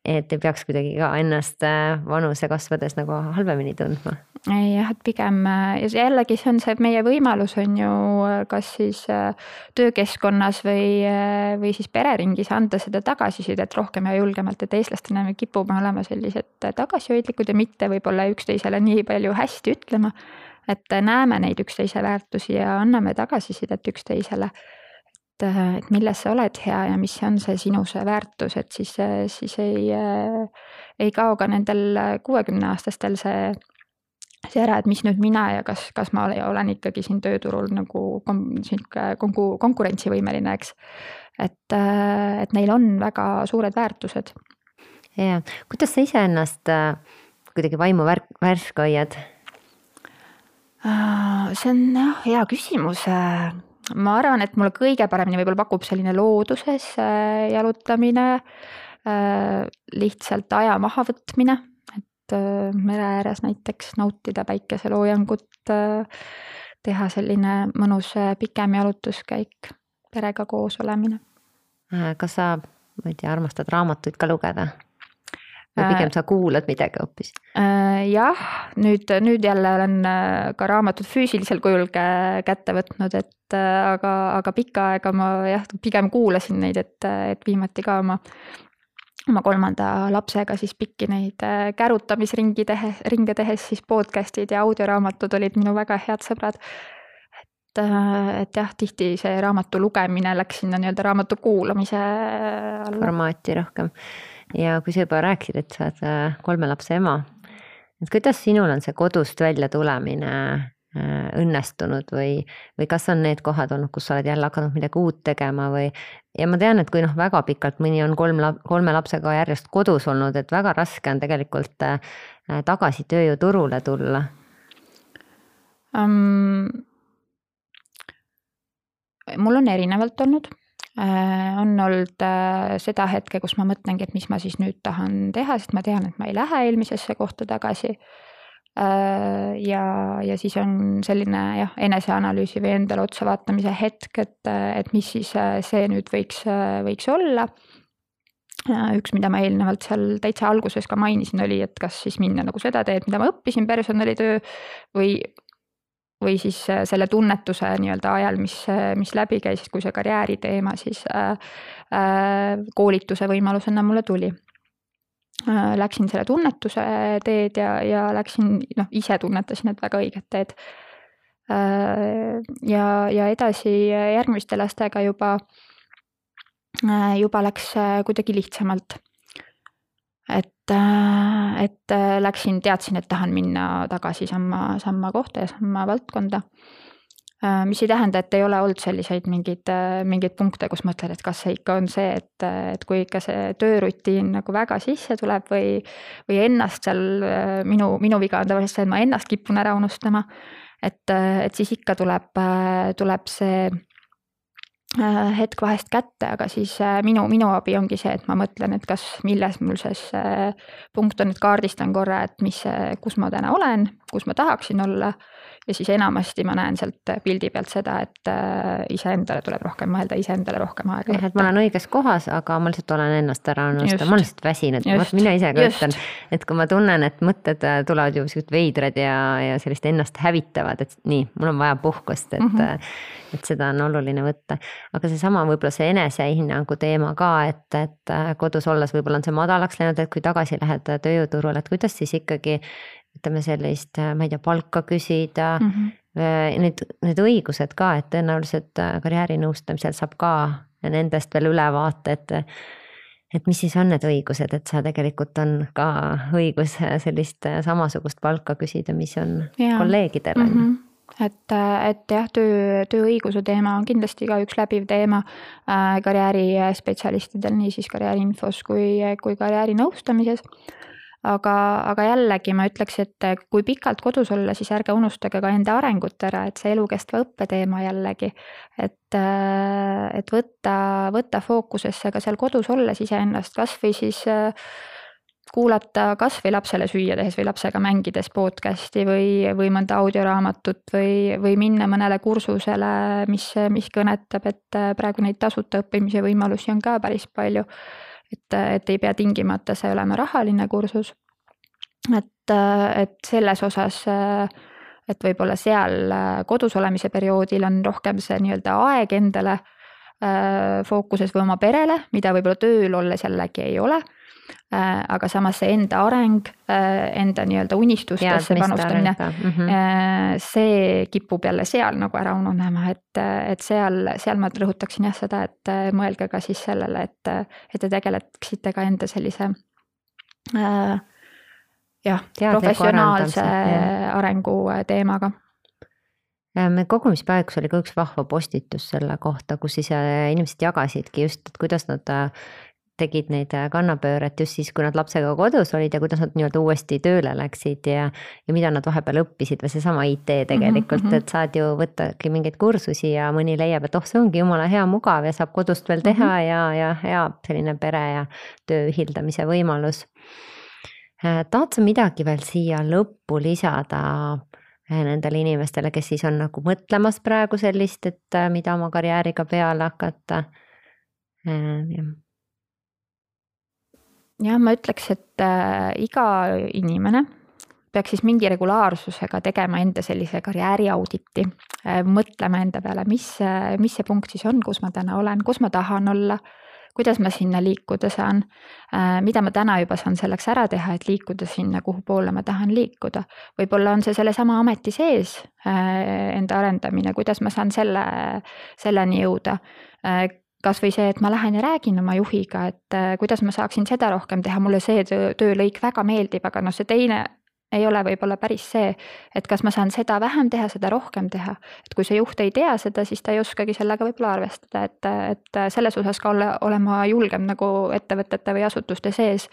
et ei peaks kuidagi ka ennast vanuse kasvades nagu halvemini tundma jah, et pigem ja jällegi see on see meie võimalus on ju kas siis äh, töökeskkonnas või, äh, või siis pereringis anda seda tagasisidet rohkem ja julgemalt, et eestlastena me kipume olema sellised tagasihoidlikud ja mitte võib-olla üksteisele nii palju hästi ütlema. Et näeme neid üksteise väärtusi ja anname tagasisidet üksteisele. et, äh, et milles sa oled hea ja mis on see sinu see väärtus, et siis, siis ei, ei kao ka nendel kuuekümne aastastel see see ära, et mis nüüd mina ja kas, kas ma olen ikkagi siin tööturul nagu sihuke konku-, konkurentsivõimeline, eks. et, äh, et neil on väga suured väärtused. ja, kuidas sa iseennast äh, kuidagi vaimu värk, värske hoiad? Äh, see on jah, hea küsimus. ma arvan, et mulle kõige paremini võib-olla pakub selline looduses jalutamine, lihtsalt aja mahavõtmine Äh, mere ääres näiteks nautida päikeseloojangut, äh, teha selline mõnus äh, pikem jalutuskäik, perega koos olemine. kas sa, ma ei tea, armastad raamatuid ka lugeda? Või pigem sa kuulad midagi hoopis? jah, nüüd, nüüd jälle olen ka raamatut füüsilisel kujul kätte võtnud, et aga, aga pikka aega ma jah, pigem kuulasin neid, et, et viimati ka oma oma kolmanda lapsega siis pikki neid äh, kärutamisringi tehe, ringe tehes siis podcast'id ja audioraamatud olid minu väga head sõbrad. et, äh, et jah, tihti see raamatu lugemine läks sinna nii-öelda raamatu kuulamise alla. formaati rohkem ja kui sa juba rääkisid, et sa oled äh, kolme lapse ema, et kuidas sinul on see kodust välja tulemine õnnestunud või, või kas on need kohad olnud, kus sa oled jälle hakanud midagi uut tegema või ja ma tean, et kui noh, väga pikalt mõni on kolm, kolme lapsega järjest kodus olnud, et väga raske on tegelikult äh, tagasi tööjõuturule tulla um,. mul on erinevalt olnud äh, on olnud äh, seda hetke, kus ma mõtlengi, et mis ma siis nüüd tahan teha, sest ma tean, et ma ei lähe eelmisesse kohta tagasi. Äh, ja, ja siis on selline jah, eneseanalüüsi või endale otsa vaatamise hetk, et, et mis siis see nüüd võiks, võiks olla. üks, mida ma eelnevalt seal täitsa alguses ka mainisin, oli, et kas siis minna nagu seda teed, mida ma õppisin personalitöö või või siis äh, selle tunnetuse nii-öelda ajal, mis, äh, mis läbi käis, kui see karjääri teema siis äh, äh, koolituse võimalusena mulle tuli äh,. Läksin selle tunnetuse teed ja, ja läksin, noh, ise tunnetasin, et väga õiget teed äh,. ja, ja edasi järgmiste lastega juba äh,, juba läks kuidagi lihtsamalt et, äh, et äh, läksin, teadsin, et tahan minna tagasi samma, samma kohta ja samma valdkonda. Äh, mis ei tähenda, et ei ole olnud selliseid mingeid, mingeid punkte, kus mõtled, et kas see ikka on see, et, et kui ikka see töörutiin nagu väga sisse tuleb või, või ennast seal, minu, minu viga on tavaliselt see, et ma ennast kipun ära unustama. et, et siis ikka tuleb, tuleb see Äh, hetk vahest kätte, aga siis äh, minu, minu abi ongi see, et ma mõtlen, et kas, milles mul see punkt on, et kaardistan korra, et mis, kus ma täna olen, kus ma tahaksin olla ja siis enamasti ma näen sealt pildi pealt seda, et äh, iseendale tuleb rohkem mõelda, iseendale rohkem aega võtta. et ma olen õiges kohas, aga ma lihtsalt olen ennast ära unustanud, ma olen lihtsalt väsinud, vot mina ise ka ütlen, et kui ma tunnen, et mõtted äh, tulevad ju siuksed veidrad ja, ja sellist ennast hävitavad, et nii, mul on vaja puhkust, et mm, -hmm. et seda on oluline võtta. aga seesama võib-olla see enesehinnangu teema ka, et, et kodus olles võib-olla on see madalaks läinud, et kui tagasi lähed tööjõuturule, et kuidas siis ikkagi ütleme sellist, äh, ma ei tea, palka küsida mm. -hmm. Need, need õigused ka, et tõenäoliselt äh, karjäärinõustamisel saab ka nendest veel ülevaate, et. et mis siis on need õigused, et sa tegelikult on ka õigus sellist samasugust palka küsida, mis on ja. kolleegidel on mm. -hmm et, et jah, töö, tööõiguse teema on kindlasti ka üks läbiv teema karjäärispetsialistidel, nii siis karjääriinfos kui, kui karjäärinõustamises aga, aga jällegi ma ütleks, et kui pikalt kodus olla, siis ärge unustage ka enda arengut ära, et see elukestva õppe teema jällegi. et, et võtta, võtta fookusesse ka seal kodus olles iseennast, kasvõi siis kuulata kasvõi lapsele süüa tehes või lapsega mängides podcast'i või, või mõnda audioraamatut või, või minna mõnele kursusele, mis, mis kõnetab, et praegu neid tasuta õppimise võimalusi on ka päris palju et, et ei pea tingimata see olema rahaline kursus. et, et selles osas, et võib-olla seal kodus olemise perioodil on rohkem see nii-öelda aeg endale fookuses või oma perele, mida võib-olla tööl olles jällegi ei ole Äh, aga samas see enda areng, äh, enda nii-öelda unistustesse panustamine mm, -hmm. see kipub jälle seal nagu ära ununema, et, et seal, seal ma rõhutaksin jah seda, et mõelge ka siis sellele, et, et te tegeleksite ka enda sellise äh, jah, professionaalse arengu teemaga. Me kogumispäevikus oli ka üks vahva postitus selle kohta, kus siis inimesed jagasidki just, et kuidas nad tegid neid äh, kannapööret just siis, kui nad lapsega kodus olid ja kuidas nad nii-öelda uuesti tööle läksid ja. ja mida nad vahepeal õppisid või seesama IT tegelikult mm, -hmm. et saad ju võttagi mingeid kursusi ja mõni leiab, et oh, see ongi jumala hea, mugav ja saab kodust veel teha mm -hmm. ja, ja hea selline pere ja töö ühildamise võimalus. Äh, tahad sa midagi veel siia lõppu lisada äh, nendele inimestele, kes siis on nagu mõtlemas praegu sellist, et mida oma karjääriga peale hakata? jah jah, ma ütleks, et äh, iga inimene peaks siis mingi regulaarsusega tegema enda sellise karjääriauditi äh,, mõtlema enda peale, mis, mis see punkt siis on, kus ma täna olen, kus ma tahan olla, kuidas ma sinna liikuda saan äh,, mida ma täna juba saan selleks ära teha, et liikuda sinna, kuhu poole ma tahan liikuda. võib-olla on see sellesama ameti sees äh, enda arendamine, kuidas ma saan selle, selleni jõuda äh, kasvõi see, et ma lähen ja räägin oma juhiga, et äh, kuidas ma saaksin seda rohkem teha, mulle see töö, töölõik väga meeldib, aga noh, see teine ei ole võib-olla päris see, et kas ma saan seda vähem teha, seda rohkem teha. et kui see juht ei tea seda, siis ta ei oskagi sellega võib-olla arvestada, et, et selles osas ka olla, olema julgem nagu ettevõtete või asutuste sees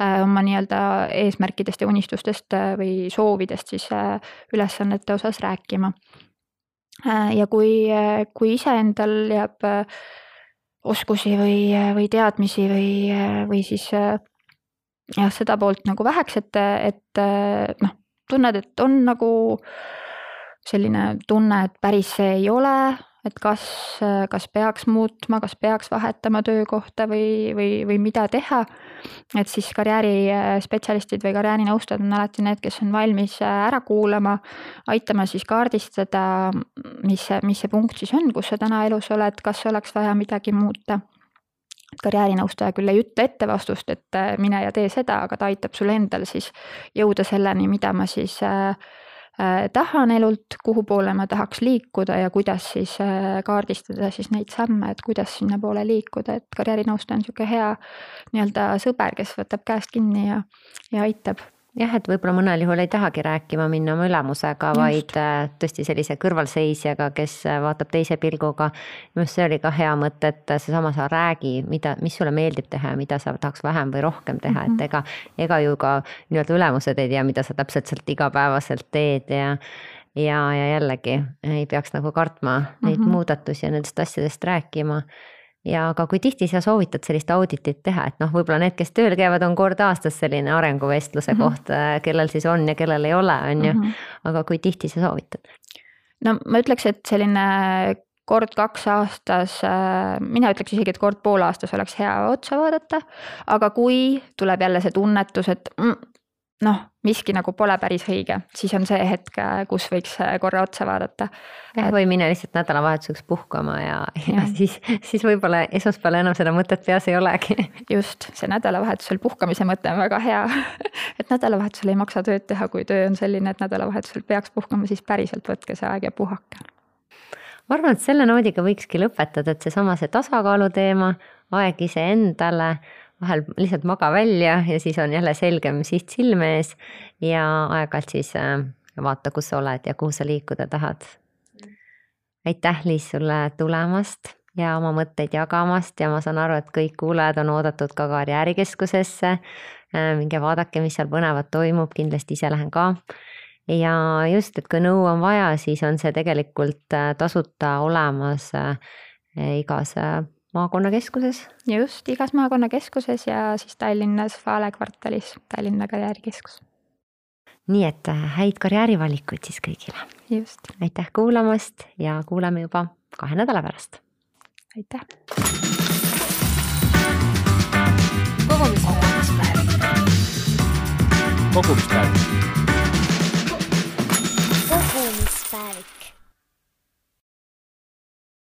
äh, oma nii-öelda eesmärkidest ja unistustest äh, või soovidest siis äh, ülesannete osas rääkima. Ja kui, kui iseendal jääb oskusi või, või teadmisi või, või siis jah, seda poolt nagu väheks, et, et noh, tunned, et on nagu selline tunne, et päris see ei ole, et kas, kas peaks muutma, kas peaks vahetama töökohta või, või, või mida teha. et siis karjäärispetsialistid või karjäärinõustajad on alati need, kes on valmis ära kuulama, aitama siis kaardistada, mis see, mis see punkt siis on, kus sa täna elus oled, kas oleks vaja midagi muuta karjäärinõustaja küll ei ütle ette vastust, et mine ja tee seda, aga ta aitab sul endal siis jõuda selleni, mida ma siis äh, Äh, tahan elult, kuhu poole ma tahaks liikuda ja kuidas siis äh, kaardistada siis neid samme, et kuidas sinnapoole liikuda, et karjäärinõustaja on niisugune hea nii-öelda sõber, kes võtab käest kinni ja, ja aitab jah, et võib-olla mõnel juhul ei tahagi rääkima minna oma ülemusega, vaid äh, tõesti sellise kõrvalseisjaga, kes äh, vaatab teise pilguga. minu arust see oli ka hea mõte, et seesama sa räägi, mida, mis sulle meeldib teha ja mida sa tahaks vähem või rohkem teha mm, -hmm. et ega, ega ju ka nii-öelda ülemused ei tea, mida sa täpselt sealt igapäevaselt teed ja ja, ja jällegi ei peaks nagu kartma neid mm -hmm. muudatusi ja nendest asjadest rääkima ja aga kui tihti sa soovitad sellist auditit teha, et noh, võib-olla need, kes tööl käivad, on kord aastas selline arenguvestluse mm -hmm. koht, äh, kellel siis on ja kellel ei ole, on ju. Mhm. aga kui tihti sa soovitad? no ma ütleks, et selline kord kaks aastas, äh, mina ütleks isegi, et kord poole aastas oleks hea otsa vaadata. aga kui tuleb jälle see tunnetus, et mm, noh, miski nagu pole päris õige, siis on see hetk, kus võiks korra otsa vaadata. jah, või minna lihtsalt nädalavahetuseks puhkama ja, ja, ja siis, siis võib-olla esmaspäeval enam seda mõtet peas ei olegi. just, see nädalavahetusel puhkamise mõte on väga hea et nädalavahetusel ei maksa tööd teha, kui töö on selline, et nädalavahetusel peaks puhkama, siis päriselt võtke see aeg ja puhake ma arvan, et selle noodiga võikski lõpetada, et seesama see tasakaalu teema, aeg iseendale vahel lihtsalt maga välja ja siis on jälle selgem siht silme ees ja aeg-ajalt siis äh, vaata, kus sa oled ja kuhu sa liikuda tahad. aitäh, Liis, sulle tulemast ja oma mõtteid jagamast ja ma saan aru, et kõik kuulajad on oodatud ka karjäärikeskusesse. Äh, minge vaadake, mis seal põnevat toimub, kindlasti ise lähen ka. ja just, et kui nõu on vaja, siis on see tegelikult äh, tasuta olemas igas maakonnakeskuses. just, igas maakonnakeskuses ja siis Tallinnas Vale kvartalis Tallinna Karjäärikeskus. nii et äh, häid karjäärivalikuid siis kõigile. just. aitäh kuulamast ja kuuleme juba kahe nädala pärast. aitäh. kogumispäev. kogumispäev